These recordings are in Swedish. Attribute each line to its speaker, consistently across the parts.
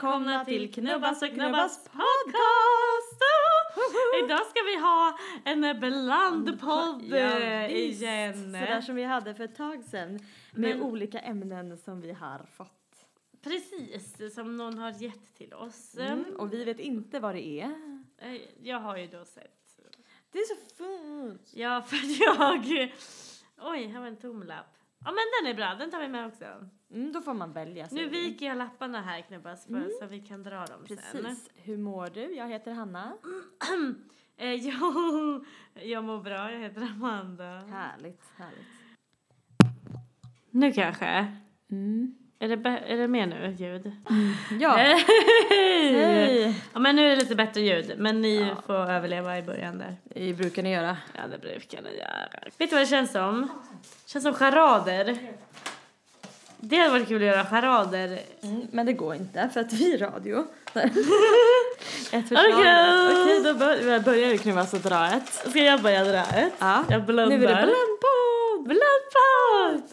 Speaker 1: välkomna till Knubbas och Knubbas podcast! Idag ska vi ha en blandpodd
Speaker 2: Ja, visst.
Speaker 1: igen.
Speaker 2: Sådär som vi hade för ett tag sedan. Med
Speaker 1: Men-
Speaker 2: olika ämnen som vi har fått.
Speaker 1: Precis, som någon har gett till oss.
Speaker 2: Mm. Och vi vet inte vad det är.
Speaker 1: Eh, Jag har ju då sett.
Speaker 2: Det är så fint.
Speaker 1: Ja, för jag... Oj, här var en tom lapp. Ja, men den är bra. Den tar vi med också.
Speaker 2: Mm, då får man välja.
Speaker 1: Nu
Speaker 2: vi.
Speaker 1: viker jag lapparna här, Knubbas, för, så vi kan dra dem sen.
Speaker 2: Precis. Hur mår du? Jag heter Hanna.
Speaker 1: Eh, jag, jag mår bra, jag heter Amanda.
Speaker 2: Härligt, härligt.
Speaker 1: Nu kanske.
Speaker 2: Mm.
Speaker 1: Är det, är det mer nu, ljud?
Speaker 2: Ja,
Speaker 1: Hej!
Speaker 2: hej!
Speaker 1: Ja, men nu är det lite bättre ljud, men ni
Speaker 2: Ja.
Speaker 1: får överleva i början där.
Speaker 2: Det brukar ni göra.
Speaker 1: Ja, det brukar ni göra. Vet du vad det känns som? känns som charader. Det hade varit kul att göra charader.
Speaker 2: Mm, men det går inte för att vi är radio. ett förslag.
Speaker 1: Okej.
Speaker 2: Okej, då bör, börjar du knubbas och dra ett.
Speaker 1: Ska jag börja dra ett?
Speaker 2: Ja.
Speaker 1: Jag blundar.
Speaker 2: Nu är det blandpodd!
Speaker 1: Blandpodd!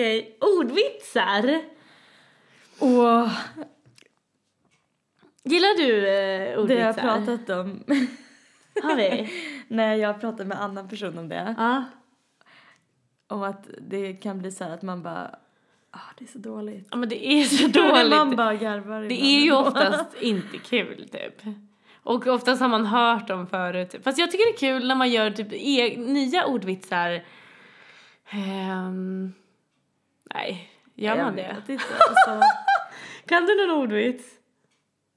Speaker 1: Okej, ordvitsar.
Speaker 2: Åh,
Speaker 1: Gillar du eh,
Speaker 2: det har
Speaker 1: ordvitsar?
Speaker 2: jag pratat om.
Speaker 1: Har vi?
Speaker 2: när jag pratade med en annan person om det.
Speaker 1: Ja.
Speaker 2: Om att det kan bli så här att man bara, ah det är så dåligt.
Speaker 1: ja, men det är så
Speaker 2: man
Speaker 1: dåligt.
Speaker 2: bara garvar
Speaker 1: Det är ju oftast inte kul typ. Och oftast har man hört dem förut. Fast jag tycker det är kul när man gör typ e- nya ordvitsar. Ehm, nej, gör man
Speaker 2: Jag
Speaker 1: det?
Speaker 2: vet inte, alltså.
Speaker 1: Kan du någon ordvits?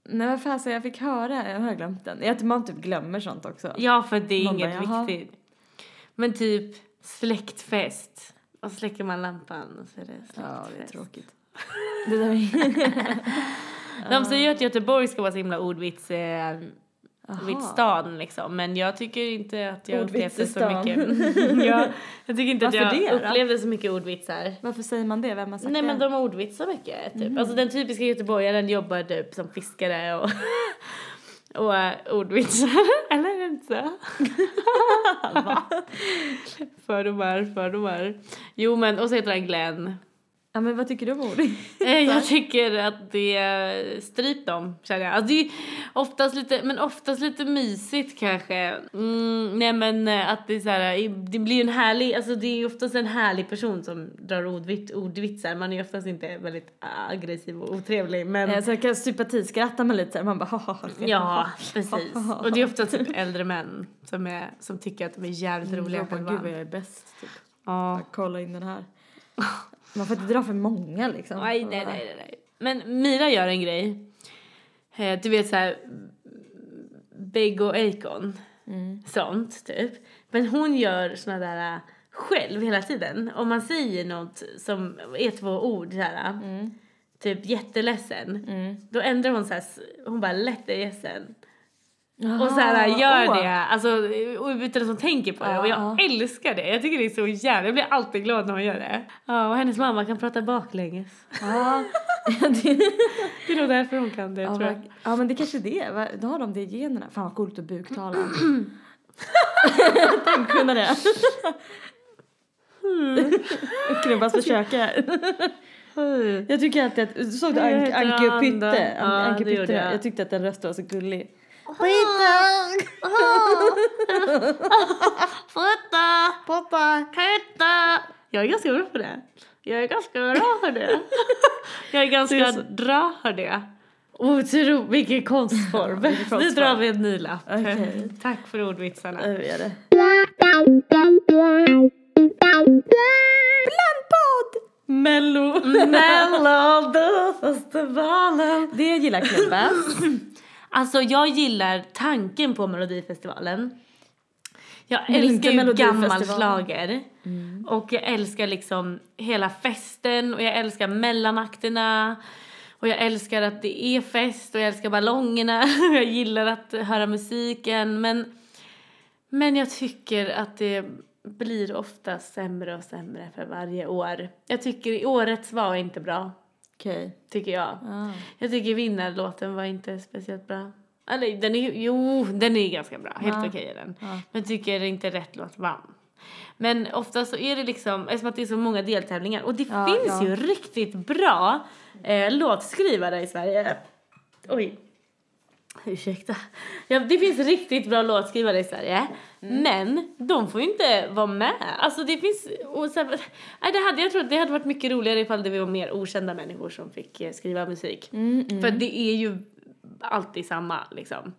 Speaker 2: Nej vad fasen jag fick höra, jag har glömt den. Jag man typ glömmer sånt också.
Speaker 1: Ja, för det är
Speaker 2: Man
Speaker 1: inget
Speaker 2: bara,
Speaker 1: viktigt. Men typ släktfest. Och så släcker man lampan och så är det släktfest.
Speaker 2: Ja, det är tråkigt. Det där är...
Speaker 1: De säger ju att Göteborg ska vara så himla ordvits eh,
Speaker 2: Aha.
Speaker 1: Liksom. Men jag tycker inte att jag upplevde så mycket. ja, jag tycker inte att
Speaker 2: Varför
Speaker 1: jag
Speaker 2: det
Speaker 1: upplevde så mycket ordvitsar.
Speaker 2: Varför säger man det? Vem har sagt
Speaker 1: Nej
Speaker 2: det?
Speaker 1: men de ordvitsar mycket typ. Alltså den typiska göteborgaren jobbar typ som fiskare och och uh, ordvitsar. Eller är det inte så? fördomar, fördomar. Jo men och så heter han Glenn.
Speaker 2: Ja men vad tycker du om ord?
Speaker 1: Eh, Jag tycker att det, stryp dem känner jag. Alltså det är oftast lite, men oftast lite mysigt kanske. Mm, nej men eh, att det är så här, det blir en härlig, alltså det är oftast en härlig person som drar ordvit, ordvitsar. Man är oftast inte väldigt aggressiv och otrevlig men
Speaker 2: Nej, så jag kan sympatiskratta man lite så här, man bara haha.
Speaker 1: Ja, precis. Och det är ofta typ äldre män som, är, som tycker att de är jävligt roliga
Speaker 2: Roliga
Speaker 1: själva.
Speaker 2: Gud vad jag är bäst. Typ.
Speaker 1: Ja.
Speaker 2: Kolla in den här. Man får inte dra för många liksom.
Speaker 1: Nej, nej, nej, nej. Men Mira gör en grej. Eh, Du vet så här Big och Akon.
Speaker 2: Mm.
Speaker 1: Sånt, typ. Men hon gör såna där äh, själv hela tiden. Om man säger något som är två ord så här.
Speaker 2: Mm.
Speaker 1: Typ jätteledsen.
Speaker 2: Mm.
Speaker 1: Då ändrar hon så här, hon bara lätt är ledsen. Och så här gör
Speaker 2: åh.
Speaker 1: det, alltså utan att hon tänker på det. Och jag
Speaker 2: ja.
Speaker 1: älskar det. Jag tycker det är så jävla, jag blir alltid glad när hon gör det. Ja, och hennes mamma kan prata baklänges.
Speaker 2: Det,
Speaker 1: är nog därför hon kan det,
Speaker 2: ja,
Speaker 1: tror jag.
Speaker 2: ja men det kanske är det. Då har de det i generna. Fan vad coolt att buktala. Tänk kunna det. Knubbas försöka här. Jag tycker alltid att, såg du Anke, och. Pytte?
Speaker 1: Ja,
Speaker 2: Anke Pytte,
Speaker 1: jag.
Speaker 2: jag tyckte att den rösten var så gullig.
Speaker 1: Futta!
Speaker 2: Pappa!
Speaker 1: Kutta! Jag är ganska bra på det. Jag är ganska bra på det. Jag är
Speaker 2: Det är
Speaker 1: ganska
Speaker 2: så-
Speaker 1: bra på det. Otro, vilken konstform. Nu drar vi en ny lapp.
Speaker 2: Okej.
Speaker 1: Tack för ordvitsarna.
Speaker 2: Nu är det. Blandpodd!
Speaker 1: Mello. Melodifestivalen.
Speaker 2: Det gillar Knubbas.
Speaker 1: Alltså jag gillar tanken på Melodifestivalen. Jag älskar ju gammal slager. Och jag älskar liksom hela festen och jag älskar mellanakterna. Och jag älskar att det är fest och jag älskar ballongerna. och jag gillar att höra musiken. Men, men jag tycker att det blir ofta sämre och sämre för varje år. Jag tycker årets var inte bra,
Speaker 2: Okej.
Speaker 1: tycker jag.
Speaker 2: Ah.
Speaker 1: Jag tycker vinnarlåten var inte speciellt bra. Eller den är ju- jo, den är ganska bra. Helt
Speaker 2: Ja.
Speaker 1: okej är den.
Speaker 2: Ja.
Speaker 1: Men jag tycker inte rätt låt vann. Men ofta så är det liksom, eftersom att det är så många deltävlingar och det
Speaker 2: Ja,
Speaker 1: finns
Speaker 2: ja.
Speaker 1: ju riktigt bra eh, låtskrivare i Sverige. Oj. Ursäkta. Ja, det finns riktigt bra låtskrivare i Sverige.
Speaker 2: Mm.
Speaker 1: Men de får ju inte vara med. Alltså det finns... Och så, här- det hade, jag tror att det hade varit mycket roligare ifall det var mer okända människor som fick eh, skriva musik.
Speaker 2: Mm,
Speaker 1: För det är ju alltid samma liksom.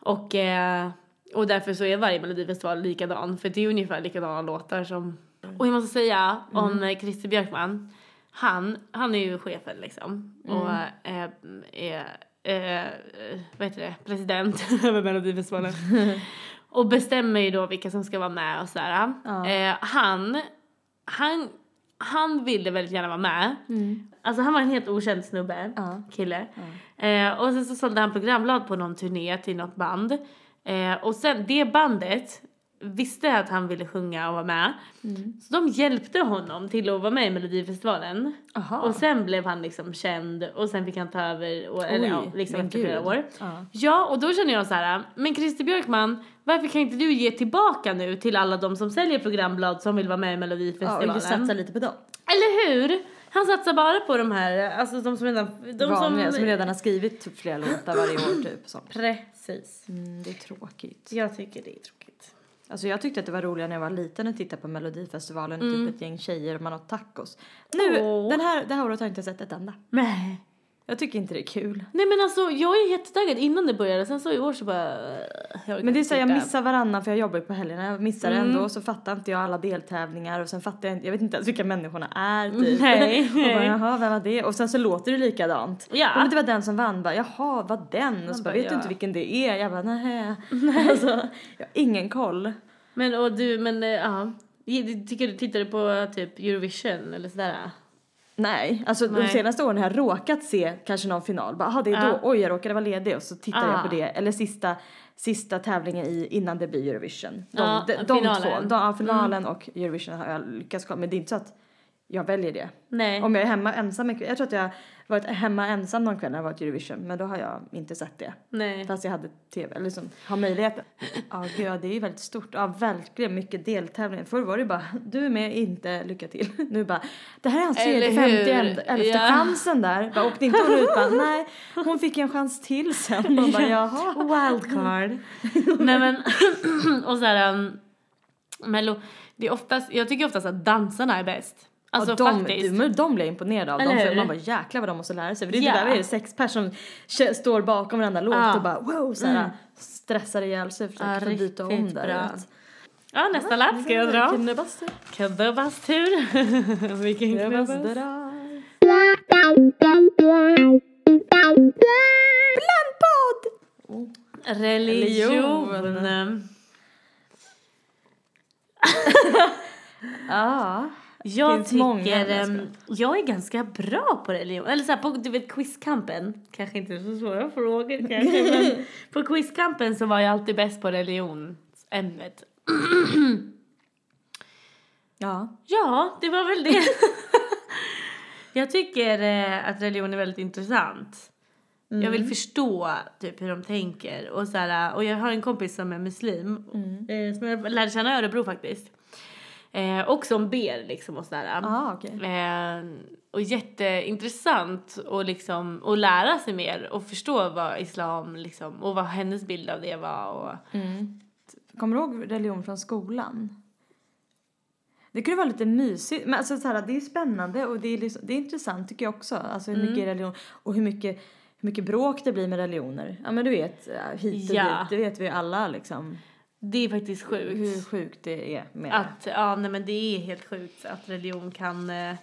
Speaker 1: Och, eh, och därför så är varje melodifestival likadan. För det är ungefär likadana låtar som... Och jag måste säga om eh, Christer Björkman. Han, han är ju chefen liksom. Och eh, är, eh, vad heter det, president över melodifestivalen. och bestämmer ju då vilka som ska vara med och sådär.
Speaker 2: Ja.
Speaker 1: Eh, han, han, han ville väldigt gärna vara med. Alltså han var en helt okänd snubbe,
Speaker 2: Ja.
Speaker 1: kille. Eh, och sen så sålde han programblad på någon turné till något band. Eh, och sen det bandet visste att han ville sjunga och vara med. Så de hjälpte honom till att vara med i Melodifestivalen.
Speaker 2: Aha.
Speaker 1: Och sen blev han liksom känd och sen fick han ta över och, eller,
Speaker 2: Oj,
Speaker 1: ja, liksom efter flera år.
Speaker 2: Ja.
Speaker 1: Ja, och då känner jag så här, men Christer Björkman, varför kan inte du ge tillbaka nu till alla de som säljer programblad som vill vara med i
Speaker 2: Ja, och
Speaker 1: Melodifestivalen?
Speaker 2: satsar lite på dem.
Speaker 1: Eller hur? Han satsar bara på de här, alltså de som redan... De
Speaker 2: Vanliga,
Speaker 1: som,
Speaker 2: som redan har skrivit typ flera låtar varje år typ. Så.
Speaker 1: Precis.
Speaker 2: Mm, det är tråkigt.
Speaker 1: Jag tycker det är tråkigt.
Speaker 2: Alltså jag tyckte att det var roligare när jag var liten att titta på Melodifestivalen,
Speaker 1: Mm.
Speaker 2: typ ett gäng tjejer och man åt tacos. Nu,
Speaker 1: Åh.
Speaker 2: den här, det här året har jag inte sett ett enda.
Speaker 1: Nej.
Speaker 2: Jag tycker inte det är kul.
Speaker 1: Nej men alltså jag är jättetaggad innan det började, sen så i år så bara...
Speaker 2: Men det är så jag missar varannan för jag jobbar ju på helgerna. Jag missar
Speaker 1: Mm.
Speaker 2: ändå så fattar inte jag alla deltävlingar och sen fattar jag inte, jag vet inte ens vilka människorna är typ.
Speaker 1: Nej,
Speaker 2: och bara jaha, vem var det? Och sen så låter det likadant.
Speaker 1: Ja.
Speaker 2: Men det var den som vann, bara jaha, vad den? Och så bara, vet du
Speaker 1: ja.
Speaker 2: inte vilken det är? Jag bara, nej. Alltså, jag har ingen koll.
Speaker 1: Men och du, men eh, ja. Tycker du, tittar du på typ Eurovision eller sådär?
Speaker 2: Nej, alltså de
Speaker 1: Nej.
Speaker 2: senaste åren har jag råkat se kanske någon final. Bara, aha, det är
Speaker 1: Ja.
Speaker 2: då, oj jag råkade vara ledig och så tittar
Speaker 1: Ah.
Speaker 2: jag på det. Eller sista, sista tävlingen i, innan det blir Eurovision. De,
Speaker 1: Ja,
Speaker 2: de, de
Speaker 1: finalen.
Speaker 2: två, de, ja, finalen och Eurovision har jag lyckats kolla. Men det är inte så att jag väljer det.
Speaker 1: Nej.
Speaker 2: Om jag är hemma ensam, en jag tror att jag varit hemma ensam någon kväll när jag varit Eurovision. Men då har jag inte sett det.
Speaker 1: Nej.
Speaker 2: Fast jag hade tv, eller liksom, har möjligheten. Ja, gud, ja, det är ju väldigt stort. Ja, verkligen mycket deltävlingar. Förr var det bara, du är med, inte, lycka till. Nu bara, det här är hans
Speaker 1: Eller
Speaker 2: tredje, femte, elfte, chansen där. Bara, åkte inte hon ut bara, nej, hon fick en chans till sen. Man bara, jaha.
Speaker 1: Wildcard. Nej men, och såhär, um, mello, det är oftast, jag tycker oftast att dansarna är bäst. Alltså
Speaker 2: och de,
Speaker 1: faktiskt.
Speaker 2: de, de blir jag imponerad av.
Speaker 1: Eller
Speaker 2: De, för man bara jäklar vad de måste lära sig. För det är
Speaker 1: Ja.
Speaker 2: där, vad är det, sex personer som står bakom varandra låt
Speaker 1: Ja.
Speaker 2: och bara wow, såhär,
Speaker 1: Mm.
Speaker 2: stressar ihjäl sig och
Speaker 1: Ja,
Speaker 2: försöker byta om där.
Speaker 1: bra. Ja, nästa lapp ska jag dra.
Speaker 2: Knubbas.
Speaker 1: Knubbas tur. Vilken
Speaker 2: Knubbas drar.
Speaker 1: Religion.
Speaker 2: Religion. Ja.
Speaker 1: Jag
Speaker 2: Finns många,
Speaker 1: tycker,
Speaker 2: jag
Speaker 1: ehm, jag är ganska bra på religion. Eller såhär på, du vet quizkampen. Kanske inte så svåra frågor kanske men på quizkampen så var jag alltid bäst på religionsämnet.
Speaker 2: Ja.
Speaker 1: Ja, det var väl det. jag tycker eh, att religion är väldigt intressant. Jag
Speaker 2: Mm.
Speaker 1: vill förstå typ hur de tänker och så här, och jag har en kompis som är muslim
Speaker 2: Mm.
Speaker 1: eh, som jag lärde känna i Örebro faktiskt. Eh, och som ber liksom och sådär.
Speaker 2: Ah, okej.
Speaker 1: Eh, och jätteintressant och liksom att lära sig mer och förstå vad islam liksom och vad hennes bild av det var och
Speaker 2: Mm. Kommer du ihåg religion från skolan? Det kunde vara lite mysigt, men alltså så här, det är spännande och det är, liksom, det är intressant tycker jag också. Alltså hur mycket religion och hur mycket, hur mycket bråk det blir med religioner. Ja men du vet, eh, hit och
Speaker 1: Ja.
Speaker 2: dit, det vet vi alla liksom.
Speaker 1: Det är faktiskt sjukt.
Speaker 2: Hur sjukt det är med
Speaker 1: Att, ja nej men det är helt sjukt att religion kan, eh,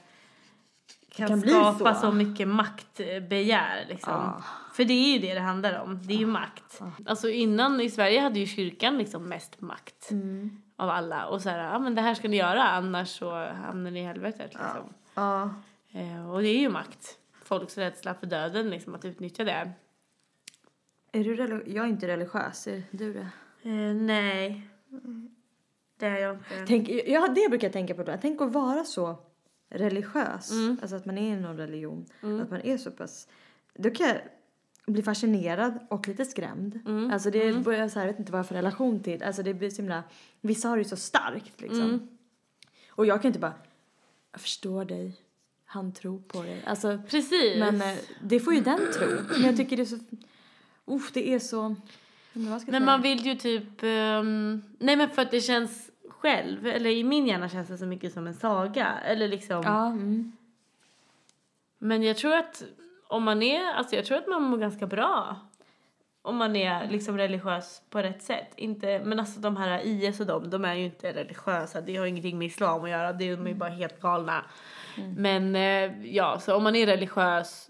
Speaker 1: kan,
Speaker 2: kan
Speaker 1: skapa
Speaker 2: så.
Speaker 1: så. mycket maktbegär liksom.
Speaker 2: Ja.
Speaker 1: För det är ju det det handlar om, det är ju makt. Alltså innan i Sverige hade ju kyrkan liksom mest makt
Speaker 2: Mm.
Speaker 1: av alla. Och så här, ja men det här ska ni göra annars så hamnar ni i helvetet liksom.
Speaker 2: Ja.
Speaker 1: Eh, och det är ju makt. Folks rädsla för döden liksom, att utnyttja det.
Speaker 2: Är du jag är inte religiös, är du det?
Speaker 1: Eh, nej. Det är jag inte.
Speaker 2: Tänk, ja, det brukar jag tänka på ibland. Tänk att vara så religiös,
Speaker 1: Mm.
Speaker 2: alltså att man är i någon religion, att man är så pass... Då kan jag, blir fascinerad och lite skrämd.
Speaker 1: Mm.
Speaker 2: Alltså det börjar så här, jag vet inte vad jag har för relation till. Alltså det blir så himla, vissa har det ju så starkt liksom.
Speaker 1: Mm.
Speaker 2: Och jag kan inte bara, jag förstår dig, han tror på dig. Alltså,
Speaker 1: Precis.
Speaker 2: men eh, det får ju den tro. Men jag tycker det är så, uff det är så, men
Speaker 1: man vill ju typ... ehm, nej men för att det känns själv, eller i min hjärna känns det så mycket som en saga. Eller liksom...
Speaker 2: Ja, mm.
Speaker 1: Men jag tror att om man är, alltså jag tror att man mår ganska bra. Om man är liksom religiös på rätt sätt. Inte, men alltså de här IS och de, de är ju inte religiösa. Det har ingenting med islam att göra. De är ju bara helt galna. Men eh, ja, så om man är religiös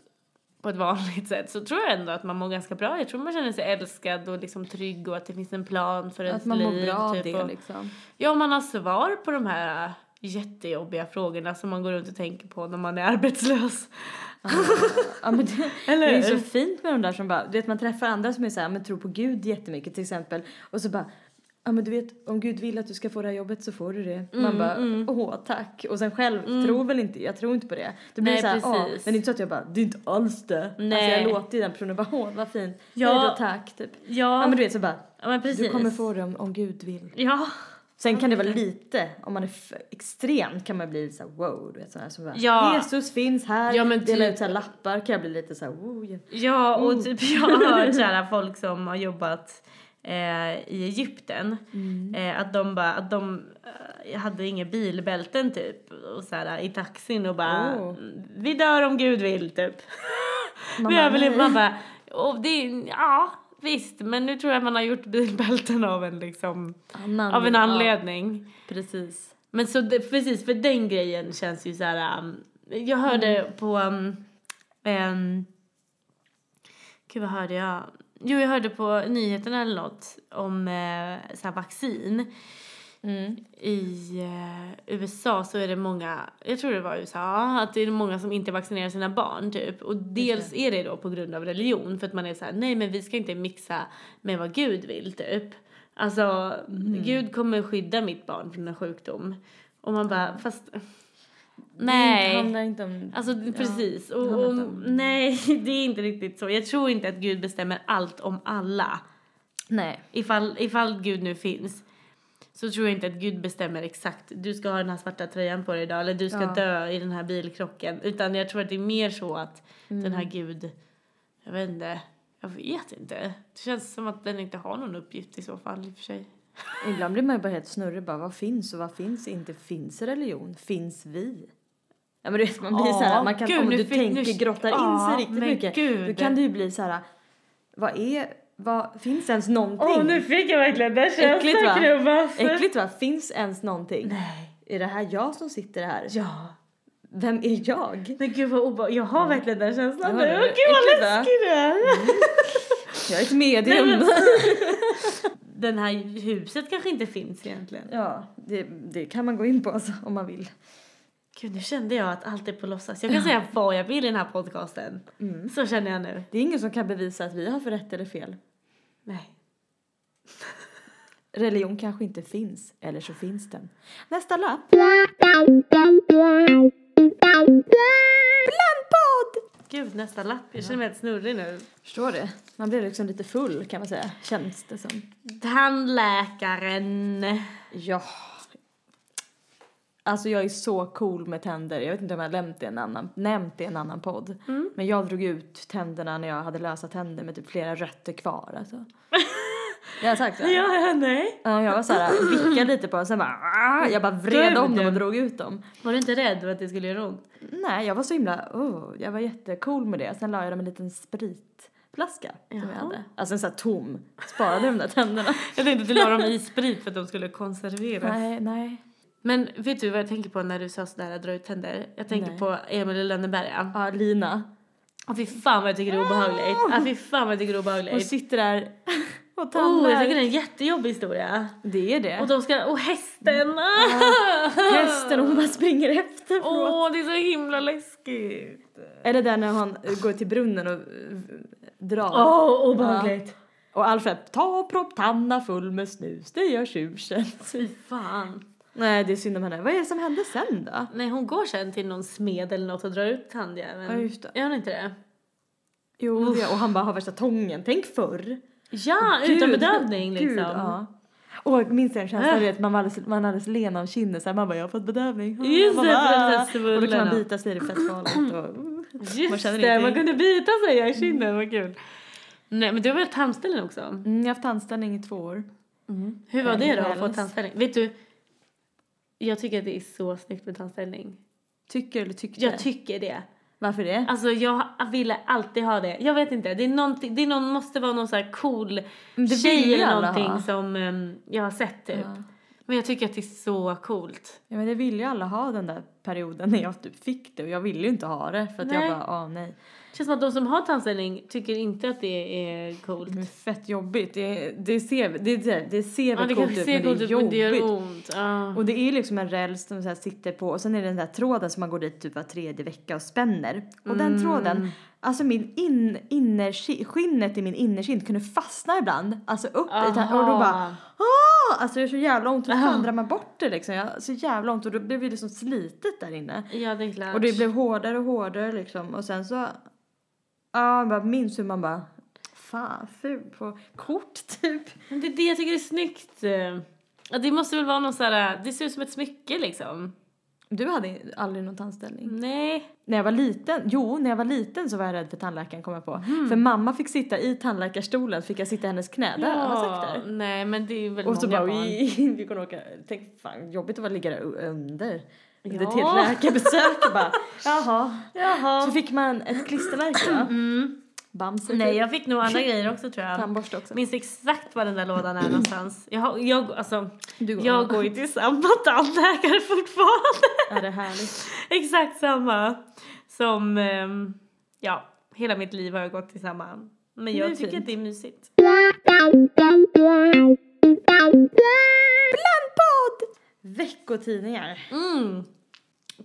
Speaker 1: på ett vanligt sätt så tror jag ändå att man mår ganska bra. Jag tror man känner sig älskad och liksom trygg och att det finns en plan för ens
Speaker 2: Att man
Speaker 1: liv.
Speaker 2: mår bra av
Speaker 1: typ,
Speaker 2: det
Speaker 1: och,
Speaker 2: liksom.
Speaker 1: Ja, om man har svar på de här äh, jättejobbiga frågorna som man går runt och tänker på när man är arbetslös.
Speaker 2: Ja, men det,
Speaker 1: Eller
Speaker 2: det är så fint med de där som bara, du vet man träffar andra som är så här, men tror på Gud jättemycket till exempel. Och så bara, ja men du vet om Gud vill att du ska få det här jobbet så får du det.
Speaker 1: Mm,
Speaker 2: man bara, åh tack. Och sen själv tror väl inte, jag tror inte på det. Det blir
Speaker 1: Nej,
Speaker 2: så här, åh, men det är inte så att jag bara, det är inte alls det.
Speaker 1: Nej.
Speaker 2: Alltså jag låter ju den personen bara, åh vad fint.
Speaker 1: Ja.
Speaker 2: Hej då tack typ.
Speaker 1: Ja,
Speaker 2: Ja men du vet så bara,
Speaker 1: ja, men precis.
Speaker 2: du kommer få det om, om Gud vill.
Speaker 1: Ja.
Speaker 2: Sen kan det vara lite, om man är extrem kan man bli så här, wow, du vet så här, så bara,
Speaker 1: Ja.
Speaker 2: Jesus finns här,
Speaker 1: Ja, men
Speaker 2: dela
Speaker 1: typ-
Speaker 2: ut så här lappar kan jag bli lite så här, wow. ja.
Speaker 1: Ja, och
Speaker 2: Mm.
Speaker 1: typ jag har hört så folk som har jobbat eh, i Egypten.
Speaker 2: Mm.
Speaker 1: Eh, att de bara, att de eh, hade inga bilbälten typ. Och så här, i taxin och bara,
Speaker 2: Oh.
Speaker 1: vi dör om Gud vill typ. Vi överlever. Man bara, och det, ja visst, men nu tror jag man har gjort bilbälten av en liksom,
Speaker 2: Annan,
Speaker 1: av en
Speaker 2: ja,
Speaker 1: anledning.
Speaker 2: precis.
Speaker 1: Men så det, precis, för den grejen känns ju så här. Um, jag hörde på... Um, um, gud, vad hörde jag? Jo, jag hörde på nyheterna eller något om eh, så här vaccin.
Speaker 2: Mm.
Speaker 1: I eh, USA så är det många, jag tror det var USA, att det är många som inte vaccinerar sina barn typ. Och dels är det då på grund av religion för att man är så här: nej men vi ska inte mixa med vad Gud vill typ. Alltså, Gud kommer skydda mitt barn från en sjukdom. Och man bara, fast
Speaker 2: Det
Speaker 1: nej.
Speaker 2: handlar inte om...
Speaker 1: Alltså precis. Och, och,
Speaker 2: om-
Speaker 1: nej, det är inte riktigt så. Jag tror inte att Gud bestämmer allt om alla.
Speaker 2: Nej.
Speaker 1: Ifall, ifall Gud nu finns så tror jag inte att Gud bestämmer exakt du ska ha den här svarta tröjan på dig idag eller du ska
Speaker 2: Ja.
Speaker 1: dö i den här bilkrocken. Utan jag tror att det är mer så att den
Speaker 2: Mm.
Speaker 1: här Gud, jag vet inte, jag vet inte. Det känns som att den inte har någon uppgift i så fall i och för sig.
Speaker 2: Ibland blir man ju bara helt snurrig bara, vad finns och vad finns inte? Finns religion? Finns vi? Ja men vet, man blir
Speaker 1: Ja,
Speaker 2: så här, man kan,
Speaker 1: gud,
Speaker 2: om
Speaker 1: nu
Speaker 2: du
Speaker 1: fick- nu-
Speaker 2: tänker, grottar in
Speaker 1: Ja,
Speaker 2: sig riktigt mycket,
Speaker 1: gud.
Speaker 2: då kan det ju bli så här, vad är, vad, finns ens någonting?
Speaker 1: fick jag verkligen den
Speaker 2: Äckligt, va? Äckligt va? Finns ens någonting?
Speaker 1: Nej.
Speaker 2: Är det här jag som sitter här?
Speaker 1: Ja.
Speaker 2: Vem är jag?
Speaker 1: Men gud vad obehagligt. Jag har verkligen den känslan nu. Åh, Gud vad läskig du är.
Speaker 2: Jag är ett medium.
Speaker 1: Nej, men- Den här huset kanske inte finns egentligen.
Speaker 2: ja, det, det kan man gå in på alltså, om man vill.
Speaker 1: Gud, nu kände jag att allt är på låtsas. Jag kan säga vad jag vill i den här podcasten.
Speaker 2: Mm.
Speaker 1: Så känner jag nu.
Speaker 2: Det är ingen som kan bevisa att vi har för rätt eller fel.
Speaker 1: Nej.
Speaker 2: Religion kanske inte finns, eller så finns den. Nästa lapp. Blandpodd!
Speaker 1: Gud, nästa lapp. Jag känner mig helt snurrig nu.
Speaker 2: Förstår det? Man blir liksom lite full kan man säga, känns det som.
Speaker 1: Tandläkaren.
Speaker 2: Ja. Alltså jag är så cool med tänder. Jag vet inte om jag nämnt det i en annan, nämnt det i en annan podd. Men jag drog ut tänderna när jag hade lösa tänder med typ flera rötter kvar alltså. Jag har sagt det.
Speaker 1: Ja, nej.
Speaker 2: Ja, jag var så här, vickade lite på dem, sen bara, "Ah!" jag bara vred om dem och drog ut dem.
Speaker 1: Var du inte rädd för att det skulle göra ont?
Speaker 2: Nej, jag var så himla, oh, jag var jättecool med det. Sen la jag dem en liten spritflaska som jag hade. Alltså en sån här tom, sparade de där tänderna.
Speaker 1: Jag tänkte att du la dem i sprit för att de skulle konserveras.
Speaker 2: nej, nej.
Speaker 1: Men vet du vad jag tänker på när du sa sådär dra ut tänder? Jag tänker
Speaker 2: Nej.
Speaker 1: på Emil i Lönneberga.
Speaker 2: Ja, Lina.
Speaker 1: Åh fy fan vad jag tycker det är obehagligt. Ah, fy fan vad jag tycker det är
Speaker 2: Hon
Speaker 1: obehagligt.
Speaker 2: sitter där och
Speaker 1: Oh, jag tycker det är en jättejobbig historia.
Speaker 2: Det är det.
Speaker 1: Och de ska, och hästen!
Speaker 2: Hästen och hon bara springer efter.
Speaker 1: Åh,
Speaker 2: förlåt.
Speaker 1: det är så himla läskigt.
Speaker 2: Är det där när han går till brunnen och drar?
Speaker 1: Åh, obehagligt.
Speaker 2: Och Alfred, ta propptanna full med snus, det gör tjusen.
Speaker 1: Fy fan.
Speaker 2: Nej, det är synd om henne. Vad är det som hände sen då?
Speaker 1: Nej, hon går sen till någon smed eller något och drar ut tandjäveln.
Speaker 2: Ja, just det.
Speaker 1: Gör hon inte det?
Speaker 2: Jo, det, och han bara har värsta tången. Tänk förr.
Speaker 1: Ja, utan
Speaker 2: Gud,
Speaker 1: bedövning liksom.
Speaker 2: Gud, ja. Och jag minns en känsla, vet, man var alldeles, man var alldeles len av kinden så här, man bara jag har fått bedövning.
Speaker 1: Just
Speaker 2: Man
Speaker 1: det,
Speaker 2: bara, "Ah." Och då kan man bita sig, det är fett farligt. Och.
Speaker 1: Just
Speaker 2: känner
Speaker 1: det, man
Speaker 2: ingenting.
Speaker 1: kunde bita sig i kinden, vad kul. Nej men du har väl tandställning också?
Speaker 2: Mm, jag har haft tandställning i två år.
Speaker 1: Hur var det då att få tandställning? Vet du, jag tycker att det är så snyggt med tandställning.
Speaker 2: Tycker eller tyckte?
Speaker 1: Jag tycker det.
Speaker 2: Varför det?
Speaker 1: Alltså jag ville alltid ha det. Jag vet inte, det, är det är någon, måste vara någon så här cool
Speaker 2: det
Speaker 1: tjej eller någonting
Speaker 2: ha.
Speaker 1: som ehm, jag har sett typ.
Speaker 2: Ja.
Speaker 1: Men jag tycker att det är så coolt.
Speaker 2: Ja men det ville ju alla ha den där perioden när jag typ fick det och jag ville ju inte ha det för att
Speaker 1: Nej.
Speaker 2: jag bara, ah nej.
Speaker 1: Känns som att de som har tandställning tycker inte att det är coolt.
Speaker 2: Det är fett jobbigt. Det, det ser, det, det, det ser
Speaker 1: Ja,
Speaker 2: väl
Speaker 1: det
Speaker 2: coolt ut men det är
Speaker 1: men det
Speaker 2: jobbigt.
Speaker 1: gör ont. Ja.
Speaker 2: Och det är liksom en räls som så sitter på och sen är det den där tråden som man går dit typ var tredje vecka och spänner. Och den
Speaker 1: Mm.
Speaker 2: tråden, alltså min in, innerki, skinnet i min innerkind kunde fastna ibland. Alltså upp i ta- och då bara ah! Alltså det är så jävla ont då fan drar man bort det liksom. Jag, så jävla ont och då blev det liksom slitet där inne.
Speaker 1: Ja, det är klart.
Speaker 2: Och det blev hårdare och hårdare liksom och sen så, ja bara minns hur man bara fan ful på kort typ.
Speaker 1: Men det är det jag tycker är snyggt. Det måste väl vara någon så här, det ser ut som ett smycke liksom.
Speaker 2: Du hade aldrig någon tandställning?
Speaker 1: Nej.
Speaker 2: När jag var liten, jo när jag var liten så var jag rädd för tandläkaren kom jag på.
Speaker 1: Mhm.
Speaker 2: För mamma fick sitta i tandläkarstolen, fick jag sitta i hennes knä där, har sagt det?
Speaker 1: nej men det är väl
Speaker 2: Och så bara, vi, vi kunde åka, tänk fan jobbigt att vara ligga där under. Det
Speaker 1: Ja.
Speaker 2: till ett läkarbesök och bara, jaha.
Speaker 1: Jaha.
Speaker 2: Så fick man ett klistermärke va?
Speaker 1: Mm.
Speaker 2: Bamse
Speaker 1: Nej
Speaker 2: typ.
Speaker 1: jag fick nog andra grejer också tror jag.
Speaker 2: Tandborste också.
Speaker 1: Minns exakt var den där lådan är någonstans. Jag, har, jag, alltså,
Speaker 2: Du går-
Speaker 1: jag går ju till samma tandläkare fortfarande.
Speaker 2: Ja det är härligt.
Speaker 1: exakt samma som, ehm, ja, hela mitt liv har jag gått till samma. Men jag tycker att det är mysigt.
Speaker 2: Blandpodd! Veckotidningar.
Speaker 1: Mm.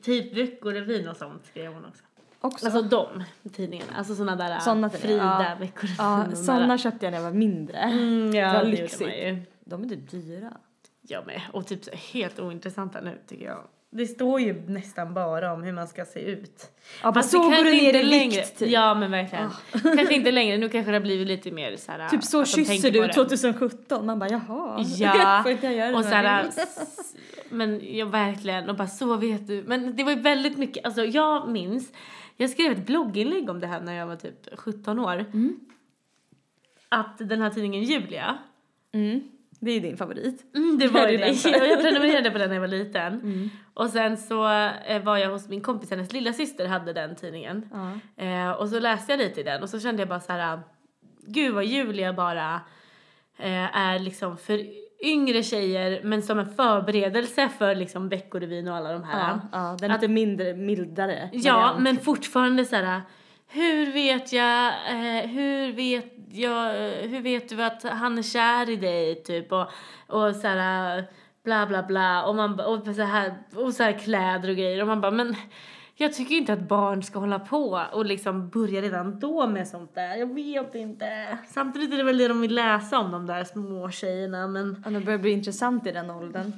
Speaker 1: Typ Veckorevyn och sånt skrev hon också.
Speaker 2: Också.
Speaker 1: Alltså de tidningarna, alltså såna där
Speaker 2: Såna tidningar,
Speaker 1: Frida,
Speaker 2: ja.
Speaker 1: Veckorevyn.
Speaker 2: ja,
Speaker 1: där.
Speaker 2: köpte jag när jag var mindre.
Speaker 1: Mm, ja,
Speaker 2: var
Speaker 1: det gjorde
Speaker 2: lyxigt. De är typ dyra.
Speaker 1: Jag med. Och typ så helt ointressanta nu tycker jag. Det står ju nästan bara om hur man ska se ut.
Speaker 2: Ja,
Speaker 1: Fast
Speaker 2: så går du ner i
Speaker 1: längre.
Speaker 2: vikt typ.
Speaker 1: Ja men verkligen. kanske inte längre, nu kanske det har blivit lite mer så här.
Speaker 2: Typ så kysser du
Speaker 1: det.
Speaker 2: 2017. Man bara jaha.
Speaker 1: Ja,
Speaker 2: Får inte jag göra
Speaker 1: och så här, men jag verkligen, och bara så vet du. Men det var ju väldigt mycket, alltså jag minns, jag skrev ett blogginlägg om det här när jag var typ 17 år.
Speaker 2: Mm.
Speaker 1: Att den här tidningen Julia,
Speaker 2: Mm. Det är din favorit.
Speaker 1: Mm, det var
Speaker 2: Det.
Speaker 1: Jag prenumererade på den när jag var liten.
Speaker 2: Mm.
Speaker 1: Och sen så eh, var jag hos min kompis, hennes lilla syster hade den tidningen. Eh, och så läste jag lite i den och så kände jag bara så här, gud vad Julia bara eh, är liksom för yngre tjejer men som en förberedelse för liksom Veckorevyn och alla de här.
Speaker 2: Ja, ja, den är lite mindre, mildare.
Speaker 1: Ja,
Speaker 2: variant.
Speaker 1: men fortfarande så här. Hur vet jag, eh, hur vet jag, hur vet du att han är kär i dig typ och, och så här bla bla bla och man och så här och så här kläder och grejer och man bara men jag tycker inte att barn ska hålla på och liksom börja redan då med sånt där. Jag vet inte. Samtidigt är det väl det de vill läsa om de där små tjejerna men
Speaker 2: Ja, det börjar bli intressant i den åldern.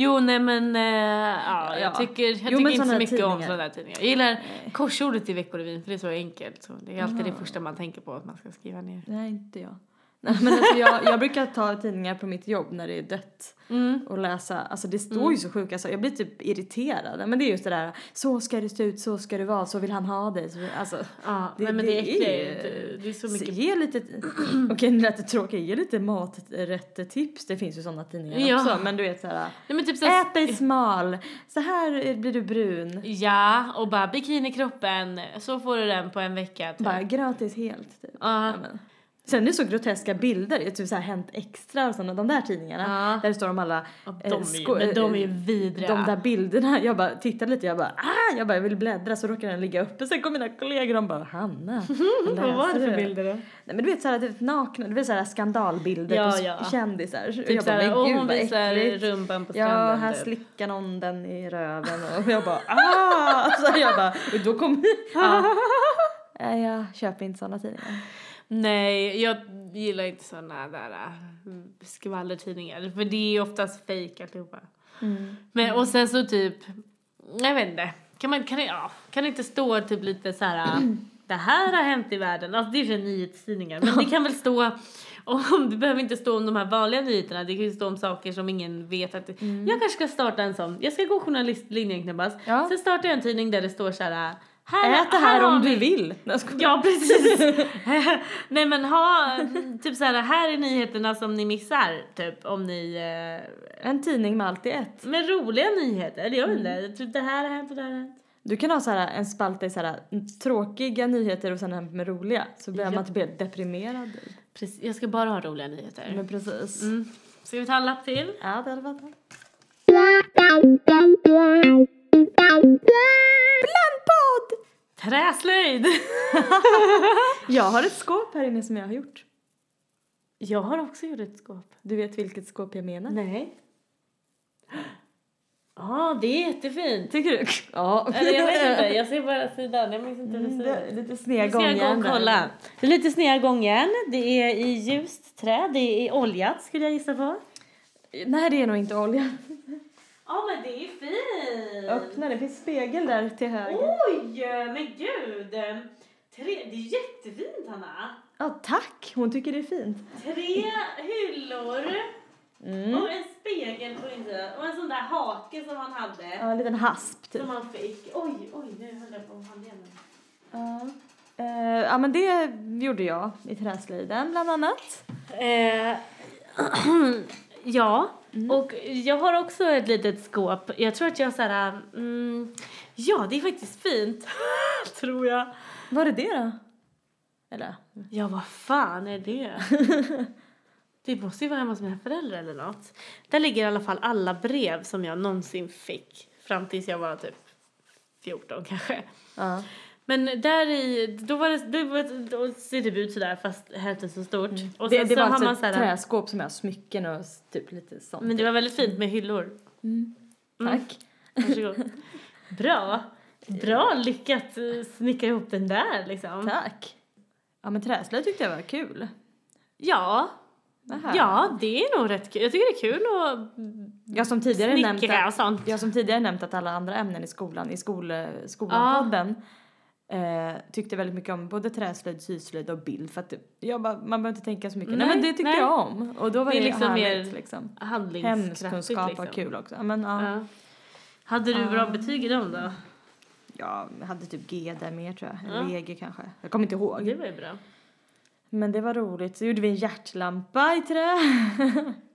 Speaker 1: Jo, nej men äh, ja, jag
Speaker 2: Ja.
Speaker 1: tycker, jag
Speaker 2: Jo,
Speaker 1: tycker inte så
Speaker 2: här
Speaker 1: mycket om
Speaker 2: tidningar.
Speaker 1: sådana där tidningar. Jag gillar korsordet i Veckorevyn för det är så enkelt. Så det är alltid det
Speaker 2: Aha.
Speaker 1: första man tänker på att man ska skriva ner.
Speaker 2: Nej, inte jag. Nej, men alltså jag, jag brukar ta tidningar på mitt jobb när det är dött
Speaker 1: Mm.
Speaker 2: och läsa. Alltså det står ju så sjuka saker. Jag blir typ irriterad. Men det är just det där, så ska det se ut, så ska det vara, så vill han ha dig. Så, alltså,
Speaker 1: Ja,
Speaker 2: Det-
Speaker 1: nej, men
Speaker 2: det
Speaker 1: det,
Speaker 2: är
Speaker 1: inte, det är så mycket.
Speaker 2: ge lite, okej nu lät det tråkigt, ge lite maträttetips. Det finns ju sådana tidningar
Speaker 1: Ja.
Speaker 2: också. Men du vet såhär,
Speaker 1: Nej, typ så här,
Speaker 2: ät dig smal, så här blir du brun.
Speaker 1: Ja, och bara bikinikroppen, så får du den på en vecka. Typ.
Speaker 2: Bara gratis helt typ.
Speaker 1: Ja.
Speaker 2: Ja, men. Sen är det så groteska bilder, det är typ så här Hänt Extra och sådana, de där tidningarna.
Speaker 1: Ja.
Speaker 2: Där det står om alla
Speaker 1: Och
Speaker 2: eh,
Speaker 1: de, är ju,
Speaker 2: sko-
Speaker 1: men de är ju
Speaker 2: eh,
Speaker 1: vidriga.
Speaker 2: De där bilderna, jag bara tittade lite, jag bara ah, jag bara jag vill bläddra så råkar den ligga uppe. Sen kom mina kollegor och de bara Hanna,
Speaker 1: Vad var det för
Speaker 2: du?"
Speaker 1: bilder då?
Speaker 2: Nej men du vet såhär typ nakna, du vet såhär skandalbilder
Speaker 1: Ja,
Speaker 2: på
Speaker 1: ja.
Speaker 2: kändisar.
Speaker 1: Typ
Speaker 2: jag bara
Speaker 1: såhär, och hon visar rumpan på
Speaker 2: Ja,
Speaker 1: stranden.
Speaker 2: här
Speaker 1: typ.
Speaker 2: slickar någon den i röven och jag bara ah! Så jag bara, och då kom, ja. Jag köper inte sådana tidningar.
Speaker 1: Nej, jag gillar inte såna där äh, skvallertidningar. För det är oftast fejk alltihopa.
Speaker 2: Mm.
Speaker 1: Men och sen så typ, jag vet inte. Kan man, kan det, ja, kan det inte stå typ lite så här äh, det här har hänt i världen. Alltså det är ju nyhetstidningar. Men det kan väl stå om, det behöver inte stå om de här vanliga nyheterna. Det kan ju stå om saker som ingen vet att
Speaker 2: Mm.
Speaker 1: Jag kanske ska starta en sån. Jag ska gå journalistlinjen knappast.
Speaker 2: Ja.
Speaker 1: Sen startar jag en tidning där det står så här. Här
Speaker 2: Ät det här
Speaker 1: har
Speaker 2: om
Speaker 1: vi-
Speaker 2: du vill.
Speaker 1: Ja precis. Nej men ha typ så här här är nyheterna som ni missar typ om ni eh,
Speaker 2: En tidning med allt i ett.
Speaker 1: med roliga nyheter. Eller jag vet
Speaker 2: Mm.
Speaker 1: inte. Typ det här har hänt och det här har hänt.
Speaker 2: Du kan ha så här en spalta i så här tråkiga nyheter och sen en med roliga. Så blir
Speaker 1: Ja.
Speaker 2: man inte helt deprimerad.
Speaker 1: Precis. Jag ska bara ha roliga nyheter.
Speaker 2: Men precis.
Speaker 1: Mm. Ska vi ta en lapp till?
Speaker 2: Ja, det hade varit bra.
Speaker 1: Träslöjd!
Speaker 2: Jag har ett skåp här inne som jag har gjort.
Speaker 1: Jag har också gjort ett skåp.
Speaker 2: Du vet vilket skåp jag menar?
Speaker 1: Nej. Ja, det är jättefint.
Speaker 2: Tycker du? Ja.
Speaker 1: Eller jag vet inte, jag ser bara sidan. Jag minns inte hur det ser ut.
Speaker 2: lite
Speaker 1: Nu
Speaker 2: sned
Speaker 1: ska jag gå
Speaker 2: gångjärn
Speaker 1: kolla. Det är lite sneda gångjärn. Det är i ljust trä. Det är oljat skulle jag gissa på.
Speaker 2: Nej, det är nog inte olja.
Speaker 1: Ja, men det är fint.
Speaker 2: Öppna, det finns spegel där till höger.
Speaker 1: Oj, men gud. Tre, det är jättefint, Hanna.
Speaker 2: Ja, tack! Hon tycker det är fint.
Speaker 1: Tre hyllor
Speaker 2: Mm.
Speaker 1: och en spegel på insidan och en sån där hake som han hade.
Speaker 2: Ja, en liten hasp typ.
Speaker 1: Som han fick. Oj, oj, nu höll jag på handleden.
Speaker 2: Ja. Eh, ja, men det gjorde jag i träslöjden bland annat.
Speaker 1: Eh, ja, och jag har också ett litet skåp. Jag tror att jag så här, mm, ja det är faktiskt fint, tror jag.
Speaker 2: Var är det då? Eller?
Speaker 1: Ja, vad fan är det? det måste ju vara hemma hos mina föräldrar eller något. Där ligger i alla fall alla brev som jag någonsin fick fram tills jag var typ 14 kanske.
Speaker 2: Ja.
Speaker 1: Men där i, då var det, då, var det, då ser det ut sådär fast hälften så stort. Och
Speaker 2: Det,
Speaker 1: sen
Speaker 2: det
Speaker 1: så
Speaker 2: var alltså
Speaker 1: man
Speaker 2: ett
Speaker 1: så här,
Speaker 2: träskåp som jag har smycken och typ lite sånt.
Speaker 1: Men det var väldigt fint med hyllor.
Speaker 2: Tack.
Speaker 1: Varsågod. Bra. Bra lyckat eh, snickra ihop den där liksom.
Speaker 2: Tack. Ja, men träslöjd tyckte jag var kul.
Speaker 1: Ja.
Speaker 2: Aha.
Speaker 1: Ja, det är nog rätt kul. Jag tycker det är kul att
Speaker 2: Jag som tidigare nämnt
Speaker 1: snickra och
Speaker 2: att,
Speaker 1: sånt.
Speaker 2: jag som tidigare nämnt att alla andra ämnen i skolan, i skol, skolan-podden, eh, tyckte väldigt mycket om både träslöjd, syslöjd och bild för att jag bara, man behöver inte tänka så mycket. Nej,
Speaker 1: Nej,
Speaker 2: men det tyckte
Speaker 1: nej.
Speaker 2: jag om. Och då var
Speaker 1: Det
Speaker 2: det,
Speaker 1: liksom
Speaker 2: härligt liksom. Hemkunskap
Speaker 1: liksom.
Speaker 2: var kul också. Ja, men, ja.
Speaker 1: Ja. Hade du bra betyg i dem då?
Speaker 2: Ja, jag hade typ G där mer tror jag.
Speaker 1: Ja.
Speaker 2: Eller EG kanske. Jag kommer inte ihåg.
Speaker 1: Det var ju bra.
Speaker 2: Men det var roligt. Så gjorde vi en hjärtlampa i trä.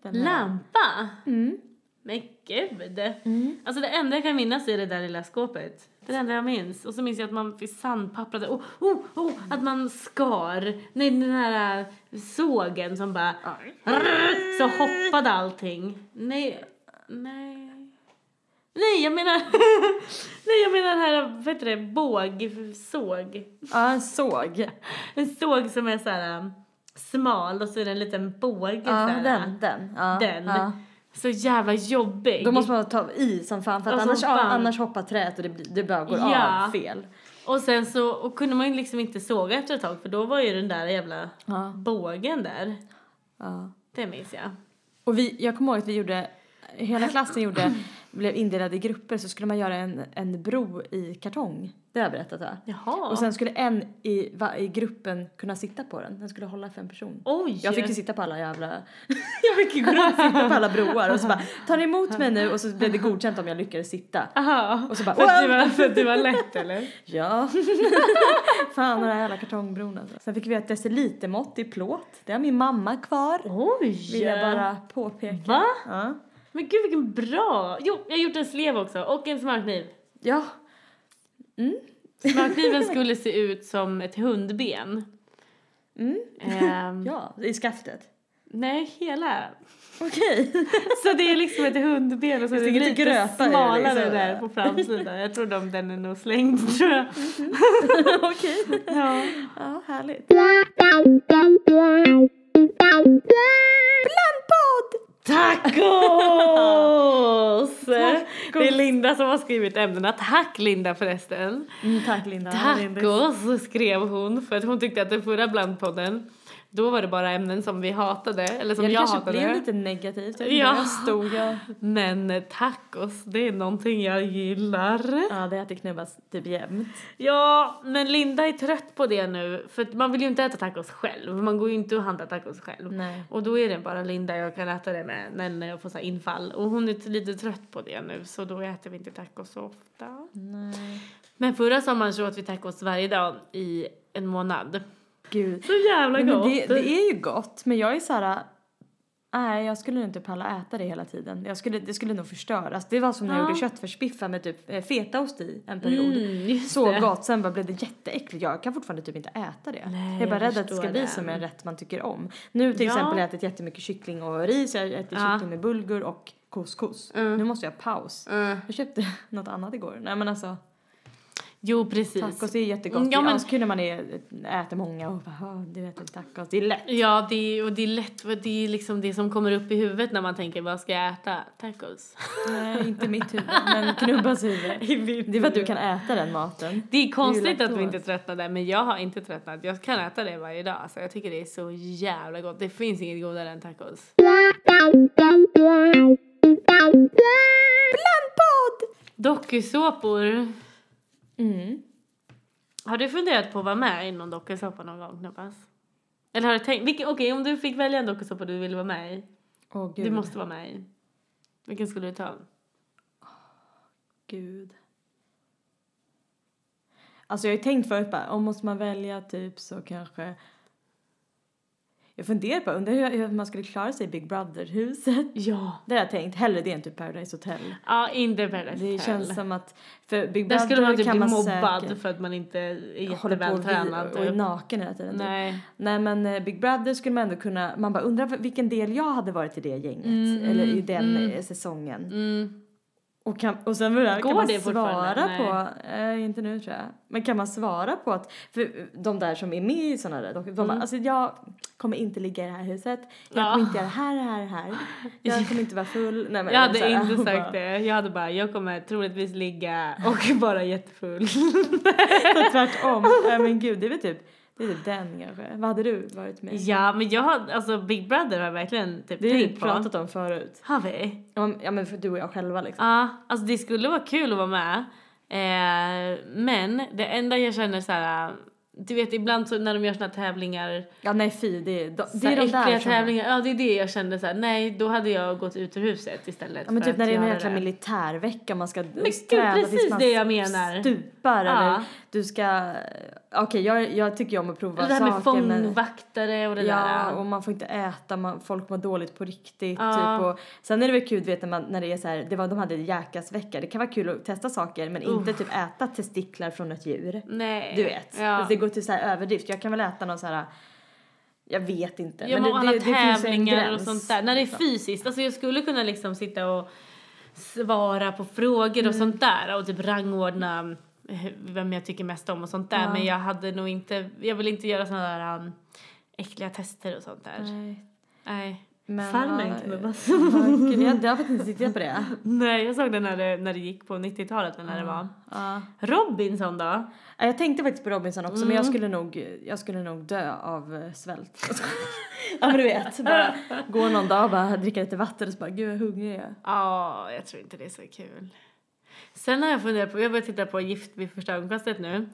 Speaker 1: Lampa?
Speaker 2: Mm.
Speaker 1: Men gud.
Speaker 2: Mm.
Speaker 1: Alltså det enda jag kan minnas är det där lilla skåpet. Det enda jag minns. Och så minns jag att man fick sandpapprade. Oh, oh, oh, att man skar. Nej, den här äh, sågen som bara... Så hoppade allting. Nej, nej. Nej, jag menar... nej, jag menar den här, vad heter det, bågsåg.
Speaker 2: Ja, en såg.
Speaker 1: En såg som är så här äh, smal och så är det en liten båge
Speaker 2: Ja, den. Den. Ja,
Speaker 1: Den.
Speaker 2: Ja.
Speaker 1: Så jävla jobbig.
Speaker 2: Då måste man ta i som fan för att annars,
Speaker 1: fan.
Speaker 2: annars hoppar träet och det, det bara går
Speaker 1: Ja.
Speaker 2: av fel.
Speaker 1: Och sen så och kunde man ju liksom inte såga efter ett tag för då var ju den där jävla
Speaker 2: Ja.
Speaker 1: bågen där.
Speaker 2: Ja.
Speaker 1: Det minns jag.
Speaker 2: Och vi, jag kommer ihåg att vi gjorde, hela klassen gjorde, blev indelade i grupper så skulle man göra en, en bro i kartong. Det har jag berättat va?
Speaker 1: Jaha.
Speaker 2: Och sen skulle en i, va, i gruppen kunna sitta på den. Den skulle hålla fem personer.
Speaker 1: Oj!
Speaker 2: Jag fick ju sitta på alla jävla... jag fick ju gå runt och sitta på alla broar och så bara tar ni emot mig nu? Och så blev det godkänt om jag lyckades sitta.
Speaker 1: Aha.
Speaker 2: Och så bara
Speaker 1: för, att du var, för att du var lätt eller?
Speaker 2: Ja. Fan den här jävla kartongbron alltså. Sen fick vi ett decilitermått i plåt. Det har min mamma kvar.
Speaker 1: Oj!
Speaker 2: Vill jag bara påpeka.
Speaker 1: Va?
Speaker 2: Ja.
Speaker 1: Men gud vilken bra! Jo, jag har gjort en slev också och en smörkniv.
Speaker 2: Ja.
Speaker 1: Smörkniven skulle se ut som ett hundben.
Speaker 2: Mm.
Speaker 1: Ehm,
Speaker 2: Ja, i skaftet.
Speaker 1: Nej, hela.
Speaker 2: Okej.
Speaker 1: Så det är liksom ett hundben och så är det
Speaker 2: Det är lite
Speaker 1: lite
Speaker 2: det,
Speaker 1: smalare
Speaker 2: liksom.
Speaker 1: där på framsidan. Jag tror de, den är nog slängd tror jag.
Speaker 2: Okej.
Speaker 1: Ja.
Speaker 2: Ja, härligt.
Speaker 1: Tacos! Det är Linda som har skrivit ämnena. Tack Linda förresten.
Speaker 2: Mm, tack Linda.
Speaker 1: Tacos skrev hon för att hon tyckte att den förra blandpodden Då var det bara ämnen som vi hatade, eller som
Speaker 2: Ja, det
Speaker 1: jag
Speaker 2: kanske
Speaker 1: hatade.
Speaker 2: blev lite negativt.
Speaker 1: Ja.
Speaker 2: Ja. Där stod jag.
Speaker 1: Men eh, tacos, det är någonting jag gillar.
Speaker 2: Ja, det äter knubbas typ jämt.
Speaker 1: Ja, men Linda är trött på det nu. För man vill ju inte äta tacos själv. Man går ju inte och handlar tacos själv.
Speaker 2: Nej.
Speaker 1: Och då är det bara Linda jag kan äta det med när- jag får så infall. Och hon är lite trött på det nu så då äter vi inte tacos så ofta.
Speaker 2: Nej.
Speaker 1: Men förra sommaren så åt vi tacos varje dag i en månad.
Speaker 2: Gud.
Speaker 1: Så jävla gott!
Speaker 2: det, det är ju gott, men jag är så här. Nej, jag skulle inte palla äta det hela tiden. Jag skulle, det skulle nog förstöras. Det var som när jag
Speaker 1: Ja.
Speaker 2: gjorde köttfärsbiffar med typ eh, fetaost i en period.
Speaker 1: Mm,
Speaker 2: Så
Speaker 1: det.
Speaker 2: gott, sen bara blev det jätteäckligt. Jag kan fortfarande typ inte äta det.
Speaker 1: Nej,
Speaker 2: jag är bara
Speaker 1: jag
Speaker 2: rädd att det ska bli
Speaker 1: det.
Speaker 2: som en rätt man tycker om. Nu till
Speaker 1: Ja.
Speaker 2: exempel har jag ätit jättemycket kyckling och ris, jag äter
Speaker 1: Ja.
Speaker 2: kyckling med bulgur och couscous.
Speaker 1: Mm.
Speaker 2: Nu måste jag ha paus.
Speaker 1: Mm.
Speaker 2: Jag köpte något annat igår. Nej men alltså,
Speaker 1: Jo, precis.
Speaker 2: tacos är jättegott.
Speaker 1: Ja,
Speaker 2: Ja,
Speaker 1: men-
Speaker 2: men... Det är kul när man är, äter många och bara, "Ah, du äter tacos. Det är lätt.
Speaker 1: Ja, det är, och det är lätt, det är liksom det som kommer upp i huvudet när man tänker vad ska jag äta? Tacos.
Speaker 2: Nej, inte mitt huvud, men knubbas huvud. Det är för att du kan äta den maten.
Speaker 1: Det är konstigt
Speaker 2: laktos.
Speaker 1: att vi inte tröttnade, men jag har inte tröttnat. Jag kan äta det varje dag. Alltså, jag tycker det är så jävla gott. Det finns inget godare än tacos.
Speaker 2: Blandpodd!
Speaker 1: Dokusåpor.
Speaker 2: Mm.
Speaker 1: Har du funderat på att vara med i någon dokusåpa någon gång, Knappast? Eller har du tänkt, vilken- okej om du fick välja en dokusåpa du ville vara med i.
Speaker 2: Gud.
Speaker 1: Du måste vara med i. Vilken skulle du ta?
Speaker 2: Gud. Alltså jag har ju tänkt förut bara, om måste man välja typ så kanske jag funderar på, undrar hur, hur man skulle klara sig i Big Brother-huset.
Speaker 1: Ja.
Speaker 2: Det har jag tänkt, hellre det än typ Paradise Hotel.
Speaker 1: Ja, inte Paradise
Speaker 2: Det
Speaker 1: Hotel.
Speaker 2: känns som att, för Big
Speaker 1: Där
Speaker 2: Brother
Speaker 1: skulle man typ bli mobbad
Speaker 2: säkert
Speaker 1: för att man inte är
Speaker 2: och,
Speaker 1: jättevältränad.
Speaker 2: vi- och är
Speaker 1: typ.
Speaker 2: naken hela tiden. typ.
Speaker 1: Nej.
Speaker 2: Nej men eh, Big Brother skulle man ändå kunna, man bara undrar vilken del jag hade varit i det gänget.
Speaker 1: Mm,
Speaker 2: eller i den
Speaker 1: mm.
Speaker 2: säsongen.
Speaker 1: Mm.
Speaker 2: Och, kan, och sen var det, här,
Speaker 1: Går
Speaker 2: kan man
Speaker 1: det
Speaker 2: svara på, eh, inte nu tror jag, men kan man svara på att, för de där som är med i sådana där, de, de bara,
Speaker 1: Mm.
Speaker 2: alltså jag kommer inte ligga i det här huset, jag
Speaker 1: Ja.
Speaker 2: kommer inte göra det här, det här, det här, jag kommer inte vara full. Nej, men
Speaker 1: Jag hade
Speaker 2: här,
Speaker 1: inte
Speaker 2: och
Speaker 1: sagt
Speaker 2: bara-
Speaker 1: det. Jag hade bara, jag kommer troligtvis ligga och vara jättefull.
Speaker 2: Så tvärtom, ja men gud det är väl typ, det är typ den kanske. Vad hade du varit med?
Speaker 1: ja, men jag har, alltså Big Brother har jag verkligen typ
Speaker 2: Det har vi
Speaker 1: tänkt på.
Speaker 2: pratat om förut.
Speaker 1: Har vi?
Speaker 2: Om, ja men för du och jag själva liksom.
Speaker 1: Ja, alltså det skulle vara kul att vara med. Eh, men det enda jag känner så här, du vet ibland så när de gör såna här tävlingar,
Speaker 2: Ja nej fy, det är, de, det är de där som...
Speaker 1: tävlingar, ja det är det jag kände så här, nej då hade jag gått ut ur huset istället
Speaker 2: Ja men
Speaker 1: för
Speaker 2: typ när
Speaker 1: att
Speaker 2: det är en
Speaker 1: göra
Speaker 2: jäkla militärvecka man ska
Speaker 1: gud,
Speaker 2: träna tills
Speaker 1: precis
Speaker 2: man
Speaker 1: det jag menar.
Speaker 2: stupar
Speaker 1: Ja.
Speaker 2: eller du ska, okej jag, jag tycker ju om att prova
Speaker 1: Eller det här med
Speaker 2: saker men
Speaker 1: fångvaktare och det
Speaker 2: Ja,
Speaker 1: där.
Speaker 2: och man får inte äta, man, folk mår dåligt på riktigt.
Speaker 1: Ja.
Speaker 2: Typ, och, sen är det väl kul vet, när, man, när det är så här, det var, de hade jäkasvecka. Det kan vara kul att testa saker men inte typ äta testiklar från ett djur.
Speaker 1: Nej.
Speaker 2: Du vet.
Speaker 1: Ja.
Speaker 2: Alltså, det går till så här överdrift. Jag kan väl äta någon så här, jag vet inte.
Speaker 1: Ja, men
Speaker 2: det,
Speaker 1: alla
Speaker 2: det, det finns en
Speaker 1: tävlingar och
Speaker 2: gräns.
Speaker 1: sånt där. När det är
Speaker 2: liksom.
Speaker 1: fysiskt, alltså jag skulle kunna liksom sitta och svara på frågor
Speaker 2: Mm.
Speaker 1: och sånt där och typ rangordna vem jag tycker mest om och sånt där.
Speaker 2: Ja.
Speaker 1: Men jag hade nog inte, jag vill inte göra såna där um, äckliga tester och sånt där.
Speaker 2: Nej.
Speaker 1: Nej.
Speaker 2: Men,
Speaker 1: Farmen knubbas.
Speaker 2: ja, gud, jag, har faktiskt inte tittat på det.
Speaker 1: Nej, jag såg det när det, när det gick på 90-talet när det var.
Speaker 2: Ja.
Speaker 1: Robinson då?
Speaker 2: Ja, Jag tänkte faktiskt på Robinson också men
Speaker 1: Mm.
Speaker 2: jag skulle nog, jag skulle nog dö av eh, svält. ja men du vet, bara gå någon dag och bara dricka lite vatten och så bara gud vad hungrig jag är.
Speaker 1: Ja, jag tror inte det är så kul. Sen har jag funderat på, jag börjar titta på Gift vid första ögonkastet nu.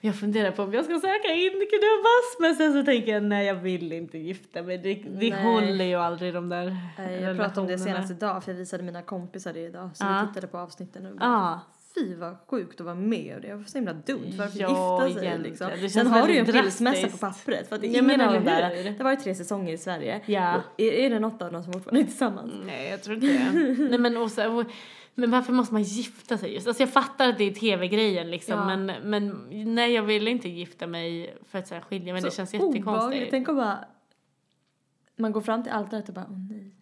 Speaker 1: Jag funderar på om jag ska söka in knubbas men sen så tänker jag nej jag vill inte gifta mig. Det, det
Speaker 2: Nej.
Speaker 1: håller ju aldrig de där
Speaker 2: Eh, Jag pratade om det senast idag för jag visade mina kompisar det idag så
Speaker 1: Ja.
Speaker 2: vi tittade på avsnitten och
Speaker 1: Ja.
Speaker 2: Fy vad sjukt att vara med och det var så himla dumt varför
Speaker 1: Ja,
Speaker 2: gifta sig
Speaker 1: egentligen.
Speaker 2: liksom.
Speaker 1: Det
Speaker 2: Sen har du ju en skilsmässa på pappret för att är
Speaker 1: Ja,
Speaker 2: ingen av där, det var ju tre säsonger i Sverige.
Speaker 1: Ja.
Speaker 2: Och Är, är det något av dem som fortfarande är tillsammans?
Speaker 1: Nej jag tror inte det. nej men och så, och, men varför måste man gifta sig just? Alltså jag fattar att det är tv-grejen liksom
Speaker 2: Ja.
Speaker 1: men, men nej jag vill inte gifta mig för att så här, skilja mig. Det känns
Speaker 2: obehagligt.
Speaker 1: jättekonstigt.
Speaker 2: Tänk om bara, man går fram till altaret och bara, åh nej.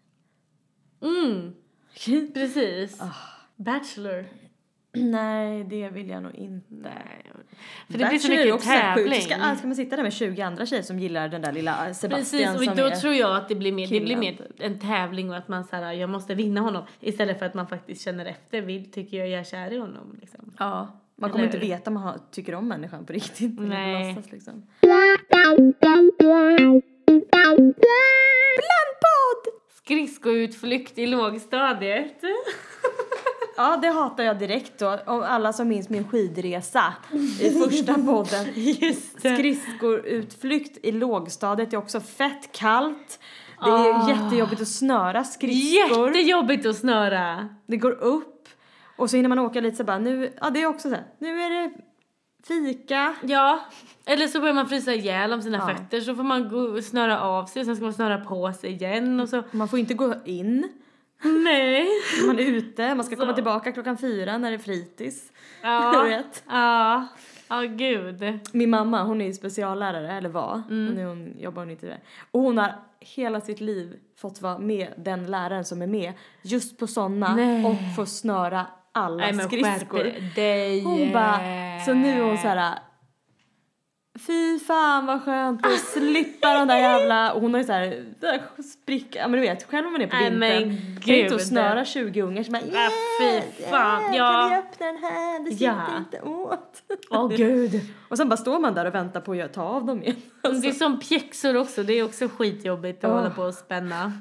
Speaker 1: Mm, precis.
Speaker 2: Ah.
Speaker 1: Bachelor.
Speaker 2: Nej, det vill jag nog inte.
Speaker 1: För det blir så mycket
Speaker 2: också
Speaker 1: tävling.
Speaker 2: Ska, ah, ska man sitta där med 20 andra tjejer som gillar den där lilla Sebastian
Speaker 1: Precis, och
Speaker 2: som
Speaker 1: då tror jag att det blir mer, det blir mer en tävling och att man såhär, jag måste vinna honom. Istället för att man faktiskt känner efter, vill, tycker jag jag är kär i honom liksom.
Speaker 2: Ja, man kommer
Speaker 1: Eller
Speaker 2: inte veta om man har, tycker om människan på riktigt.
Speaker 1: Nej.
Speaker 2: låtsas, liksom. Blandpodd!
Speaker 1: Skridskoutflykt i lågstadiet.
Speaker 2: Ja, det hatar jag direkt då. Om alla som minns min skidresa i första podden.
Speaker 1: Just det.
Speaker 2: Skridskoutflykt i lågstadiet är också fett kallt. Det är
Speaker 1: Ah.
Speaker 2: jättejobbigt att snöra skridskor.
Speaker 1: Jättejobbigt att snöra.
Speaker 2: Det går upp. Och så hinner man åka lite så bara nu, ja det är också så här, nu är det fika.
Speaker 1: Ja, eller så börjar man frysa ihjäl om sina
Speaker 2: Ja.
Speaker 1: fötter så får man gå, snöra av sig och sen ska man snöra på sig igen och så.
Speaker 2: Man får inte gå in.
Speaker 1: Nej.
Speaker 2: Man är ute, man ska komma
Speaker 1: Så.
Speaker 2: tillbaka klockan fyra när det är fritids.
Speaker 1: Ja.
Speaker 2: Vet.
Speaker 1: Ja. Ja, gud.
Speaker 2: Min mamma, hon är ju speciallärare, eller var. Hon, är, hon jobbar hon inte där. Och hon har hela sitt liv fått vara med den läraren som är med just på sådana och få snöra alla
Speaker 1: Nej men
Speaker 2: skridskor.
Speaker 1: dig.
Speaker 2: Hon bara, så nu är hon så här. Fy fan vad skönt att slippa de där jävla, och hon har ju såhär spricka, ja men du vet själv om man är på vintern.
Speaker 1: men
Speaker 2: Det är inte
Speaker 1: gud.
Speaker 2: snöra 20 ungar som bara
Speaker 1: Ja, fy fan,
Speaker 2: Kan
Speaker 1: ja.
Speaker 2: vi öppna den här? Det sitter
Speaker 1: Ja.
Speaker 2: inte åt.
Speaker 1: Åh gud.
Speaker 2: Och sen bara står man där och väntar på att ta av dem igen.
Speaker 1: Det är som pjäxor också, det är också skitjobbigt att
Speaker 2: Åh.
Speaker 1: hålla på och spänna.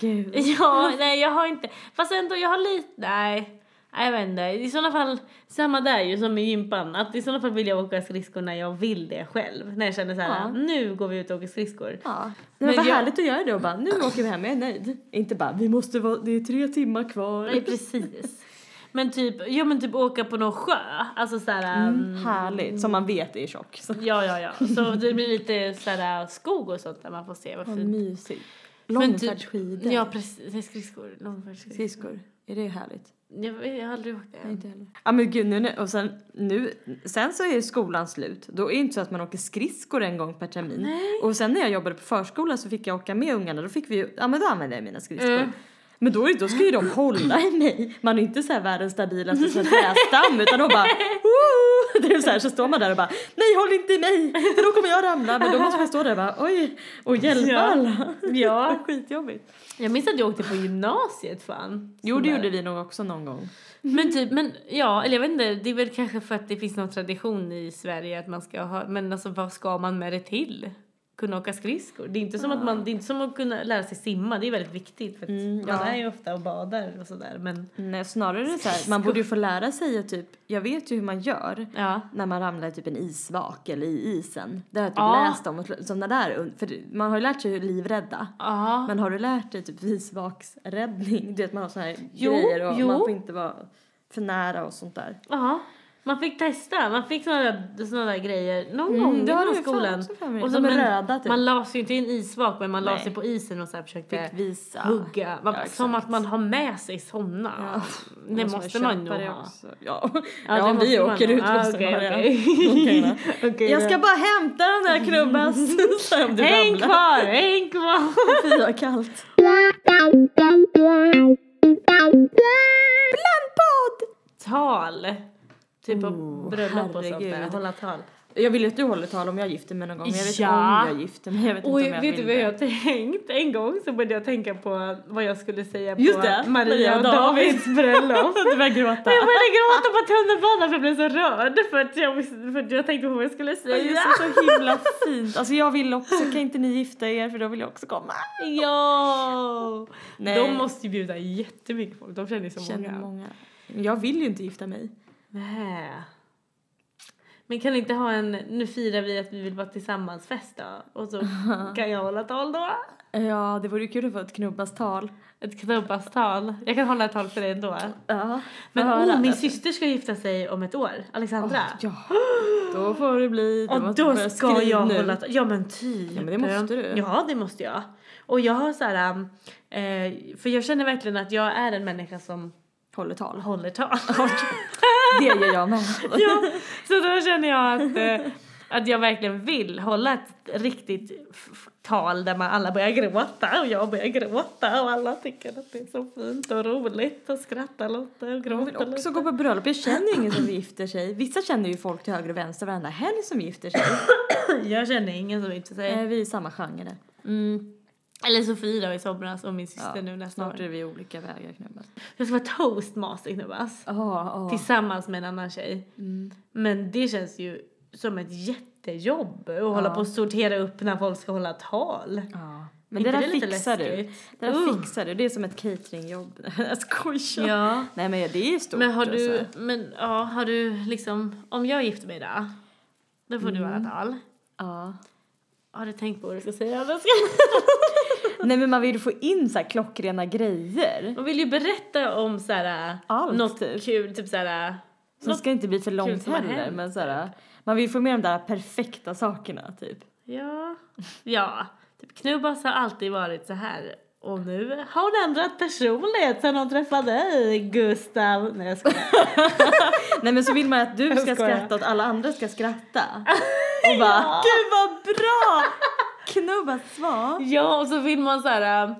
Speaker 2: Gud.
Speaker 1: Ja, nej jag har inte, fast ändå jag har lite, nej. Jag vet inte, i sådana fall, samma där ju som i gympan, att i sådana fall vill jag åka skridskor när jag vill det själv. När jag känner såhär,
Speaker 2: Ja.
Speaker 1: nu går vi ut och åker skridskor.
Speaker 2: Ja. Men,
Speaker 1: Men
Speaker 2: vad
Speaker 1: jag-
Speaker 2: härligt att göra det och bara nu åker vi hem, jag är nöjd. Inte bara vi måste vara, det är tre timmar kvar.
Speaker 1: Nej precis. Men typ, ja men typ åka på någon sjö, alltså såhär,
Speaker 2: Mm, härligt, som man vet är tjock. Så.
Speaker 1: ja ja ja. Så det blir lite såhär skog och sånt där man får se vad
Speaker 2: Vad
Speaker 1: fint.
Speaker 2: mysigt.
Speaker 1: Men typ-
Speaker 2: Långfärdsskidor.
Speaker 1: Ja precis, skridskor, långfärdsskridskor.
Speaker 2: Skridskor. Är det härligt?
Speaker 1: Jag, jag har aldrig åkt.
Speaker 2: Nej, inte heller. Ja men gud, nu, när- och sen, nu, sen så är skolan slut. Då är det inte så att man åker skridskor en gång per termin.
Speaker 1: Nej.
Speaker 2: Och sen när jag jobbade på förskola så fick jag åka med ungarna. Då fick vi ju, ja men då använde jag mina skridskor.
Speaker 1: Mm.
Speaker 2: Men då, då ska ju de hålla i mig. Man är inte så här världens stabilaste trästam utan de bara Woo! Det är så här så står man där och bara nej håll inte i mig för då kommer jag ramla. Men då måste man stå där och bara oj och hjälpa
Speaker 1: Ja.
Speaker 2: alla.
Speaker 1: Ja.
Speaker 2: Skitjobbigt.
Speaker 1: Jag minns att jag åkte på gymnasiet fan.
Speaker 2: Jo det gjorde vi nog också någon gång.
Speaker 1: Men typ, men ja, eller jag vet inte, det är väl kanske för att det finns någon tradition i Sverige att man ska ha, men alltså vad ska man med det till? Kunna åka skridskor? Det är inte som att man, det är inte som att kunna lära sig simma, det är väldigt viktigt för att
Speaker 2: Mm,
Speaker 1: man
Speaker 2: ja.
Speaker 1: är ju ofta och badar och sådär men
Speaker 2: Nej, snarare så här, man borde ju få lära sig att typ, jag vet ju hur man gör
Speaker 1: ja.
Speaker 2: när man ramlar i typ en isvak eller i isen. Det har jag typ
Speaker 1: Ja.
Speaker 2: läst om, sådana där, för man har ju lärt sig hur livrädda.
Speaker 1: Ja.
Speaker 2: Men har du lärt dig typ isvaksräddning? Du vet man har såna här
Speaker 1: Jo,
Speaker 2: grejer och
Speaker 1: jo.
Speaker 2: man får inte vara för nära och sånt där.
Speaker 1: Ja. Man fick testa, man fick såna där, såna där grejer någon
Speaker 2: Mm,
Speaker 1: gång
Speaker 2: det
Speaker 1: i skolan. Och så, men,
Speaker 2: röda, typ.
Speaker 1: Man la sig ju inte i en isvak men man la
Speaker 2: Nej.
Speaker 1: sig på isen och så här försökte
Speaker 2: Fick visa.
Speaker 1: hugga. Man,
Speaker 2: Ja,
Speaker 1: som att man har med sig såna.
Speaker 2: Ja.
Speaker 1: Det måste man nog ha.
Speaker 2: också. Ja,
Speaker 1: Ja,
Speaker 2: ja, om vi
Speaker 1: man
Speaker 2: åker
Speaker 1: nog.
Speaker 2: ut
Speaker 1: Ah,
Speaker 2: måste
Speaker 1: okej,
Speaker 2: man ha det.
Speaker 1: okej.
Speaker 2: Okej,
Speaker 1: Okej,
Speaker 2: Jag ska bara hämta den där du
Speaker 1: Häng kvar, häng kvar!
Speaker 2: Fy vad kallt. Blandpodd!
Speaker 1: Tal. Typ på
Speaker 2: Oh,
Speaker 1: bröllop och sånt där,
Speaker 2: herregud.
Speaker 1: hålla tal.
Speaker 2: Jag vill ju att du håller tal om jag gifter mig någon gång. men Jag vet
Speaker 1: Ja.
Speaker 2: om jag gifter mig. Jag vet
Speaker 1: Oj,
Speaker 2: inte om jag
Speaker 1: vet du vad jag har tänkt? En gång så började jag tänka på vad jag skulle säga
Speaker 2: Just
Speaker 1: på
Speaker 2: det,
Speaker 1: Maria och Davids bröllop.
Speaker 2: Du börjar gråta.
Speaker 1: Jag började gråta på tunnelbanan för jag blev så rörd för att jag, för att jag tänkte på vad jag skulle säga.
Speaker 2: är så himla fint. Alltså jag vill också, kan inte ni gifta er för då vill jag också komma.
Speaker 1: Ja!
Speaker 2: Nej.
Speaker 1: De måste ju bjuda jättemycket folk, de känner ju så
Speaker 2: Känner
Speaker 1: många.
Speaker 2: många. Jag vill ju inte gifta mig.
Speaker 1: Nej. Men kan inte ha en, nu firar vi att vi vill vara tillsammans fest då? Och så kan jag hålla tal då?
Speaker 2: Ja, det vore ju kul att få ett knubbas tal.
Speaker 1: Ett knubbastal. Jag kan hålla ett tal för dig ändå.
Speaker 2: Ja.
Speaker 1: Men oh, min syster ska gifta sig om ett år, Alexandra.
Speaker 2: Ja, då får det bli.
Speaker 1: och
Speaker 2: måste
Speaker 1: då ska jag
Speaker 2: nu.
Speaker 1: hålla tal. Ja men typ.
Speaker 2: Ja, men det måste du.
Speaker 1: Ja det måste jag. Och jag har så här, eh, för jag känner verkligen att jag är en människa som
Speaker 2: Håller tal.
Speaker 1: håller tal.
Speaker 2: Det gör jag med.
Speaker 1: ja, så då känner jag att, eh, att jag verkligen vill hålla ett riktigt tal där man alla börjar gråta och jag börjar gråta och alla tycker att det är så fint och roligt och skrattar lite och
Speaker 2: Jag
Speaker 1: gråter
Speaker 2: vill också
Speaker 1: lite.
Speaker 2: gå på bröllop. Jag känner ju ingen som gifter sig. Vissa känner ju folk till höger och vänster varenda helg som gifter sig.
Speaker 1: Jag känner ingen som inte
Speaker 2: Eh,
Speaker 1: säger.
Speaker 2: Vi är i samma genre där.
Speaker 1: Mm. Eller Sofie då i somras och min syster
Speaker 2: Ja,
Speaker 1: nu nästa
Speaker 2: Snart
Speaker 1: år.
Speaker 2: är vi olika vägar knubbas.
Speaker 1: Jag ska vara toastmaster knubbas.
Speaker 2: Ja, ja.
Speaker 1: Tillsammans med en annan tjej.
Speaker 2: Mm.
Speaker 1: Men det känns ju som ett jätte jättejobb att hålla på och sortera upp när folk ska hålla tal.
Speaker 2: Ja. Men det där
Speaker 1: det lite
Speaker 2: fixar du. Det där fixar du. Det är som ett cateringjobb. Jag skojar.
Speaker 1: Ja.
Speaker 2: Nej men det är stort.
Speaker 1: Men har du,
Speaker 2: alltså.
Speaker 1: men ja, har du liksom, om jag gifter mig då, då får du hålla tal.
Speaker 2: Ja.
Speaker 1: Har du tänkt på vad du ska säga?
Speaker 2: Nej men man vill ju få in så här klockrena grejer.
Speaker 1: Man vill ju berätta om så här,
Speaker 2: Allt,
Speaker 1: något
Speaker 2: typ.
Speaker 1: kul, typ så här,
Speaker 2: Som ska inte bli för långt heller. Men så här, man vill få med de där perfekta sakerna typ.
Speaker 1: ja, ja, typ Knubbas har alltid varit så här. Och nu har hon ändrat personlighet sen hon träffade dig, Gustav. Nej jag skojar.
Speaker 2: Nej men så vill man att du ska skratta och att alla andra ska skratta. Och bara, gud vad bra! Knubba svar.
Speaker 1: Ja, och så vill man så här äh,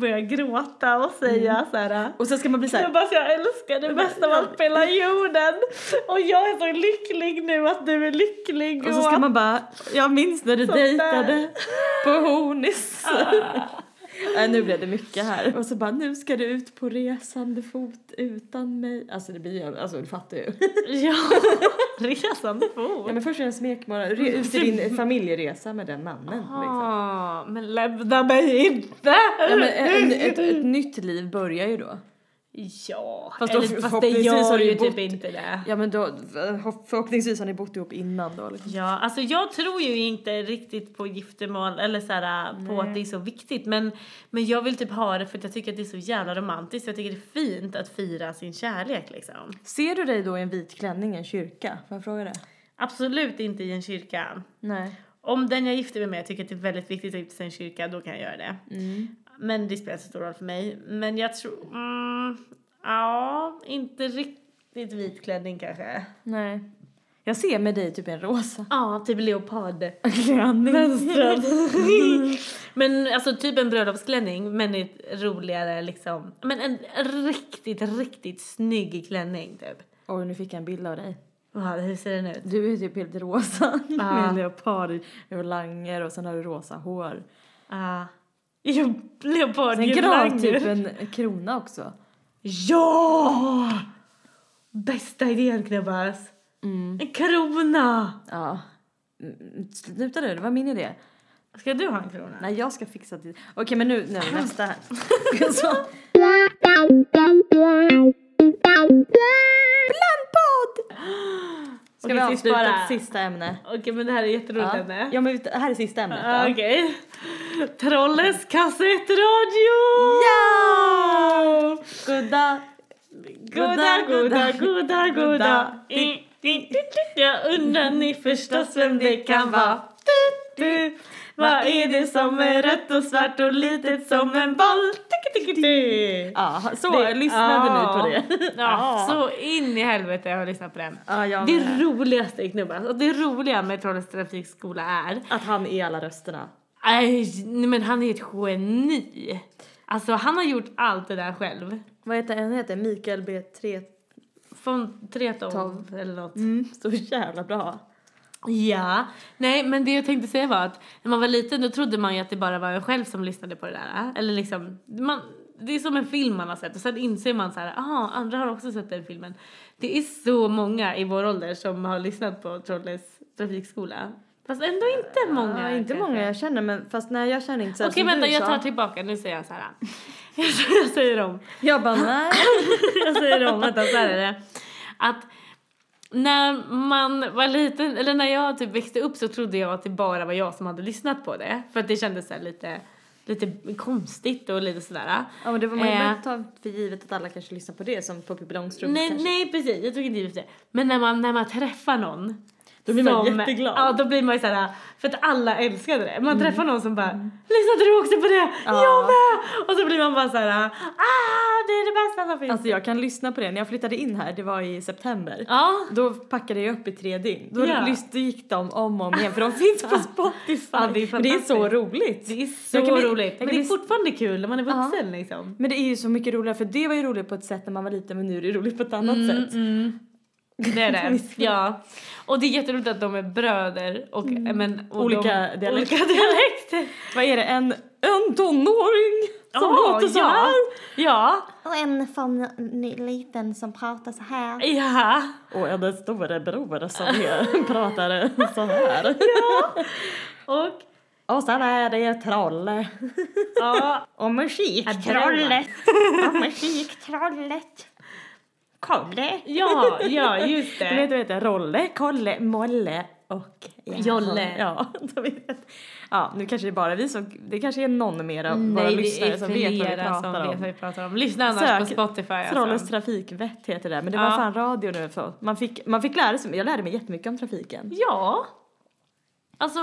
Speaker 1: börja gråta och säga så här. äh,
Speaker 2: Och så ska man bli så här,
Speaker 1: Knubbas jag älskar dig bäst av allt på hela jorden. Och jag är så lycklig nu att du är lycklig.
Speaker 2: och så ska man bara, jag minns när du
Speaker 1: Sånt där.
Speaker 2: dejtade på Hornis. Nej, nu blev det mycket här. Och så bara, nu ska du ut på resande fot utan mig. Alltså det blir ju, alltså du fattar ju.
Speaker 1: Ja, resande fot.
Speaker 2: Ja men först är det en smekmånad, ut i din familjeresa med den mannen liksom.
Speaker 1: Ah, men lämna mig inte!
Speaker 2: Ja, men ett, ett, ett nytt liv börjar ju då.
Speaker 1: Ja,
Speaker 2: Fast då
Speaker 1: eller, fast det gör ju typ inte det.
Speaker 2: Ja men då, förhoppningsvis har ni bott ihop innan då liksom.
Speaker 1: Ja, alltså jag tror ju inte riktigt på giftermål eller så här, på att det är så viktigt men, men jag vill typ ha det för att jag tycker att det är så jävla romantiskt. Jag tycker det är fint att fira sin kärlek liksom.
Speaker 2: Ser du dig då i en vit klänning i en kyrka? Får jag fråga det?
Speaker 1: Absolut inte i en kyrka.
Speaker 2: Nej.
Speaker 1: Om den jag gifter mig med tycker att det är väldigt viktigt att gifta sig i en kyrka, då kan jag göra det.
Speaker 2: Mm.
Speaker 1: Men det spelar så stor roll för mig. Men jag tror, mm, ja, inte riktigt vit klänning kanske.
Speaker 2: Nej. Jag ser med dig typ en rosa
Speaker 1: Ja, typ leopard.
Speaker 2: klänning.
Speaker 1: Mönstrad. men alltså typ en bröllopsklänning men ett roligare liksom. Men en riktigt, riktigt snygg klänning typ.
Speaker 2: Oj, nu fick jag en bild av dig.
Speaker 1: Ja, hur ser den ut?
Speaker 2: Du är typ helt rosa
Speaker 1: Ja.
Speaker 2: med leopard och langer och sen har du rosa hår.
Speaker 1: Ja. Jo, leopard
Speaker 2: Sen
Speaker 1: girlanger.
Speaker 2: typ en krona också.
Speaker 1: Ja! Bästa idén knubbas.
Speaker 2: Mm.
Speaker 1: En krona!
Speaker 2: Ja. Sluta nu, det var min idé.
Speaker 1: Ska du ha en krona?
Speaker 2: Nej, jag ska fixa det. Okej, men nu, nu nästa här. Så. Blandpodd! Ska
Speaker 1: Okej,
Speaker 2: vi
Speaker 1: sist
Speaker 2: avsluta sista ämne?
Speaker 1: Okej, men det här är jätteroligt
Speaker 2: Ja,
Speaker 1: ämne.
Speaker 2: ja men vi- det här är sista ämnet
Speaker 1: Ah,
Speaker 2: då.
Speaker 1: Okej. Trollens kassettradio!
Speaker 2: Ja! Goda!
Speaker 1: Goda, goda, goda, goda.
Speaker 2: Di- di-
Speaker 1: Jag undrar ni förstås vem det kan vara. Vad är det som är rött och svart och litet som en boll?
Speaker 2: Ja, så
Speaker 1: Det-
Speaker 2: lyssnade
Speaker 1: ja.
Speaker 2: nu på det.
Speaker 1: Ja, så in i helvete jag har lyssnat på den.
Speaker 2: Ja,
Speaker 1: Det
Speaker 2: med.
Speaker 1: roligaste i Knubbas och det roliga med Trollhättan trafikskola är
Speaker 2: Att han är alla rösterna.
Speaker 1: Nej, men han är ett geni. Alltså han har gjort allt det där själv.
Speaker 2: Vad heter han? heter Mikael B3.
Speaker 1: Från Tretov
Speaker 2: Tov.
Speaker 1: eller något.
Speaker 2: Mm, så jävla bra.
Speaker 1: Ja, nej men det jag tänkte säga var att när man var liten då trodde man ju att det bara var en själv som lyssnade på det där. Eller liksom, man, det är som en film man har sett och sen inser man så här, aha, andra har också sett den filmen. Det är så många i vår ålder som har lyssnat på Trollhäs trafikskola. Fast ändå inte många.
Speaker 2: Ja, inte
Speaker 1: kanske.
Speaker 2: många jag känner men fast nej jag känner inte så
Speaker 1: Okej vänta, jag tar tillbaka, nu säger jag så här. Jag säger om.
Speaker 2: Jag bara nej.
Speaker 1: jag säger om, vänta så här är det. Att när man var liten, eller när jag typ växte upp så trodde jag att det bara var jag som hade lyssnat på det. För att det kändes så lite, lite konstigt och lite sådär.
Speaker 2: Ja men det var man
Speaker 1: Eh.
Speaker 2: ta för givet att alla kanske lyssnar på det som på Pippi Långstrump
Speaker 1: Nej,
Speaker 2: kanske.
Speaker 1: nej precis, jag tog inte givet det. Men när man, när man träffar någon
Speaker 2: Då blir man
Speaker 1: som-
Speaker 2: jätteglad.
Speaker 1: Ja, då blir man ju såhär, för att alla älskade det. Man träffar någon som bara, lyssnade du också på det?
Speaker 2: Ja.
Speaker 1: Jag med! Och så blir man bara såhär, ah, det är det bästa som finns.
Speaker 2: Alltså jag kan lyssna på det. När jag flyttade in här, det var i september.
Speaker 1: ja.
Speaker 2: Då packade jag upp i tre dygn. Då
Speaker 1: Ja.
Speaker 2: gick de om och om igen för de finns på Spotify.
Speaker 1: Ja, det är
Speaker 2: det är så roligt.
Speaker 1: Det är så
Speaker 2: bli-
Speaker 1: roligt. Men det är
Speaker 2: bli-
Speaker 1: fortfarande kul när man är vuxen liksom.
Speaker 2: Men det är ju så mycket roligare för det var ju roligt på ett sätt när man var liten men nu är det roligt på ett annat sätt.
Speaker 1: Mm. Det är det. ja. Och det är jätteroligt att de är bröder och, men, och
Speaker 2: Olika
Speaker 1: de,
Speaker 2: dialekter.
Speaker 1: Olika dialekter.
Speaker 2: Vad är det? En, en tonåring som
Speaker 1: Ja,
Speaker 2: låter så
Speaker 1: ja.
Speaker 2: här
Speaker 1: Ja.
Speaker 2: Och en sån liten som pratar så här.
Speaker 1: Ja.
Speaker 2: Och en storebror som pratar så här.
Speaker 1: Och
Speaker 2: Och sen är det trollet.
Speaker 1: ja.
Speaker 2: Och musiktrollet. Och musiktrollet. Kolle.
Speaker 1: Ja, ja, just
Speaker 2: Du vet,
Speaker 1: det.
Speaker 2: du vet, Rolle, Kolle, Molle och
Speaker 1: Jolle.
Speaker 2: Ja, vet. ja, nu kanske det är bara vi som, det kanske är någon mer av våra
Speaker 1: Nej, det
Speaker 2: lyssnare som vet vad vi
Speaker 1: flera som
Speaker 2: pratar
Speaker 1: vet
Speaker 2: om.
Speaker 1: vad vi pratar om. Lyssna annars
Speaker 2: Sök
Speaker 1: på Spotify. Alltså.
Speaker 2: Trollens trafikvett heter det, men det var
Speaker 1: Ja.
Speaker 2: fan radio nu så. Man fick, man fick lära sig, jag lärde mig jättemycket om trafiken.
Speaker 1: Ja. Alltså,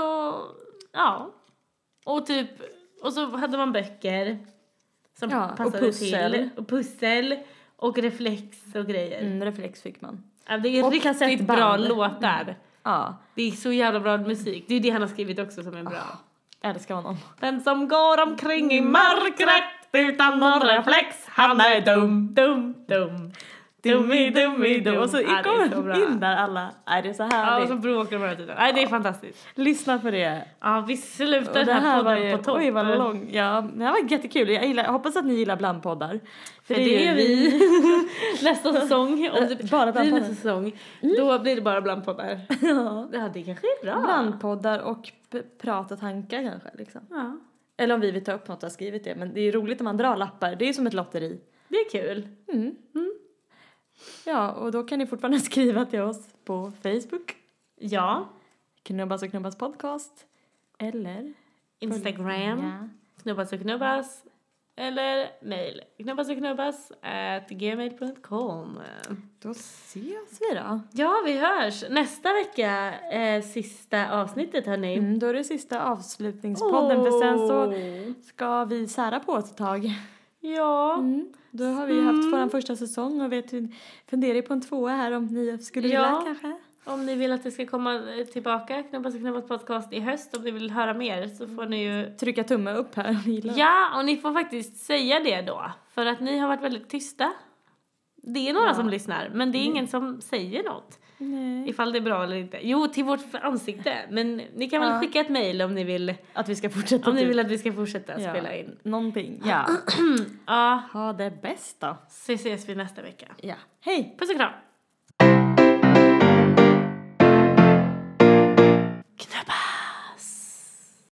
Speaker 1: ja. Och typ, och så hade man böcker som
Speaker 2: Ja, och
Speaker 1: passade
Speaker 2: pussel.
Speaker 1: till. Och pussel. Och reflex och grejer.
Speaker 2: Mm, reflex fick man.
Speaker 1: Ja, det är
Speaker 2: Och
Speaker 1: riktigt bra låtar.
Speaker 2: Ja,
Speaker 1: Det är så jävla bra musik. Det är det han har skrivit också som är bra.
Speaker 2: älskar honom.
Speaker 1: Den som går omkring i mörkret utan någon reflex, han är dum, dum, dum. Dummi, dummi, dum.
Speaker 2: Och så
Speaker 1: Ja, det bra.
Speaker 2: de in där alla. Nej, det är så
Speaker 1: Ja,
Speaker 2: härligt.
Speaker 1: och så bråkar de hela tiden. Nej, det är fantastiskt.
Speaker 2: Lyssna på det.
Speaker 1: Ja, vi slutar den
Speaker 2: det
Speaker 1: här, podden
Speaker 2: ju,
Speaker 1: på topp.
Speaker 2: oj vad lång. Ja, det här var jättekul. Jag, gillar, jag hoppas att ni gillar blandpoddar.
Speaker 1: För det är vi. nästa säsong, om det
Speaker 2: Bara
Speaker 1: blir nästa säsong, då blir det bara blandpoddar.
Speaker 2: Ja.
Speaker 1: Ja, det kanske är bra.
Speaker 2: Blandpoddar och p- prat och tankar kanske liksom.
Speaker 1: Ja,
Speaker 2: Eller om vi vill ta upp något och har skrivit det. Men det är roligt om man drar lappar. Det är som ett lotteri.
Speaker 1: det är kul.
Speaker 2: Mm. Ja, och då kan ni fortfarande skriva till oss på Facebook.
Speaker 1: Ja,
Speaker 2: Knubbas och knubbas podcast. Eller?
Speaker 1: Instagram,
Speaker 2: Ja.
Speaker 1: knubbas och knubbas. Eller mail, knubbas och knubbas at gmail.com.
Speaker 2: Då ses vi då.
Speaker 1: Ja, vi hörs. Nästa vecka är sista avsnittet, hörni.
Speaker 2: Mm, då är det sista avslutningspodden för sen så ska vi sära på oss ett tag.
Speaker 1: Ja.
Speaker 2: Mm. Då har vi haft vår första säsong och vet, funderar på en tvåa här om ni skulle vilja
Speaker 1: Ja.
Speaker 2: kanske.
Speaker 1: Om ni vill att det ska komma eh, tillbaka, Knubbas och knubbas podcast i höst, om ni vill höra mer så får ni ju
Speaker 2: Trycka tumme upp här om ni gillar.
Speaker 1: Ja, och ni får faktiskt säga det då. För att ni har varit väldigt tysta. Det är några
Speaker 2: Ja.
Speaker 1: som lyssnar, men det är ingen som säger något.
Speaker 2: Nej.
Speaker 1: Ifall det är bra eller inte. Jo, till vårt ansikte. Men ni kan väl
Speaker 2: Ja.
Speaker 1: skicka ett mejl om ni vill,
Speaker 2: Att vi ska fortsätta
Speaker 1: om ni
Speaker 2: typ.
Speaker 1: vill att vi ska fortsätta
Speaker 2: Ja.
Speaker 1: spela in.
Speaker 2: Någonting. Ja.
Speaker 1: Ja,
Speaker 2: ha det bäst då.
Speaker 1: så ses vi nästa vecka.
Speaker 2: Ja. Hej!
Speaker 1: Puss och kram!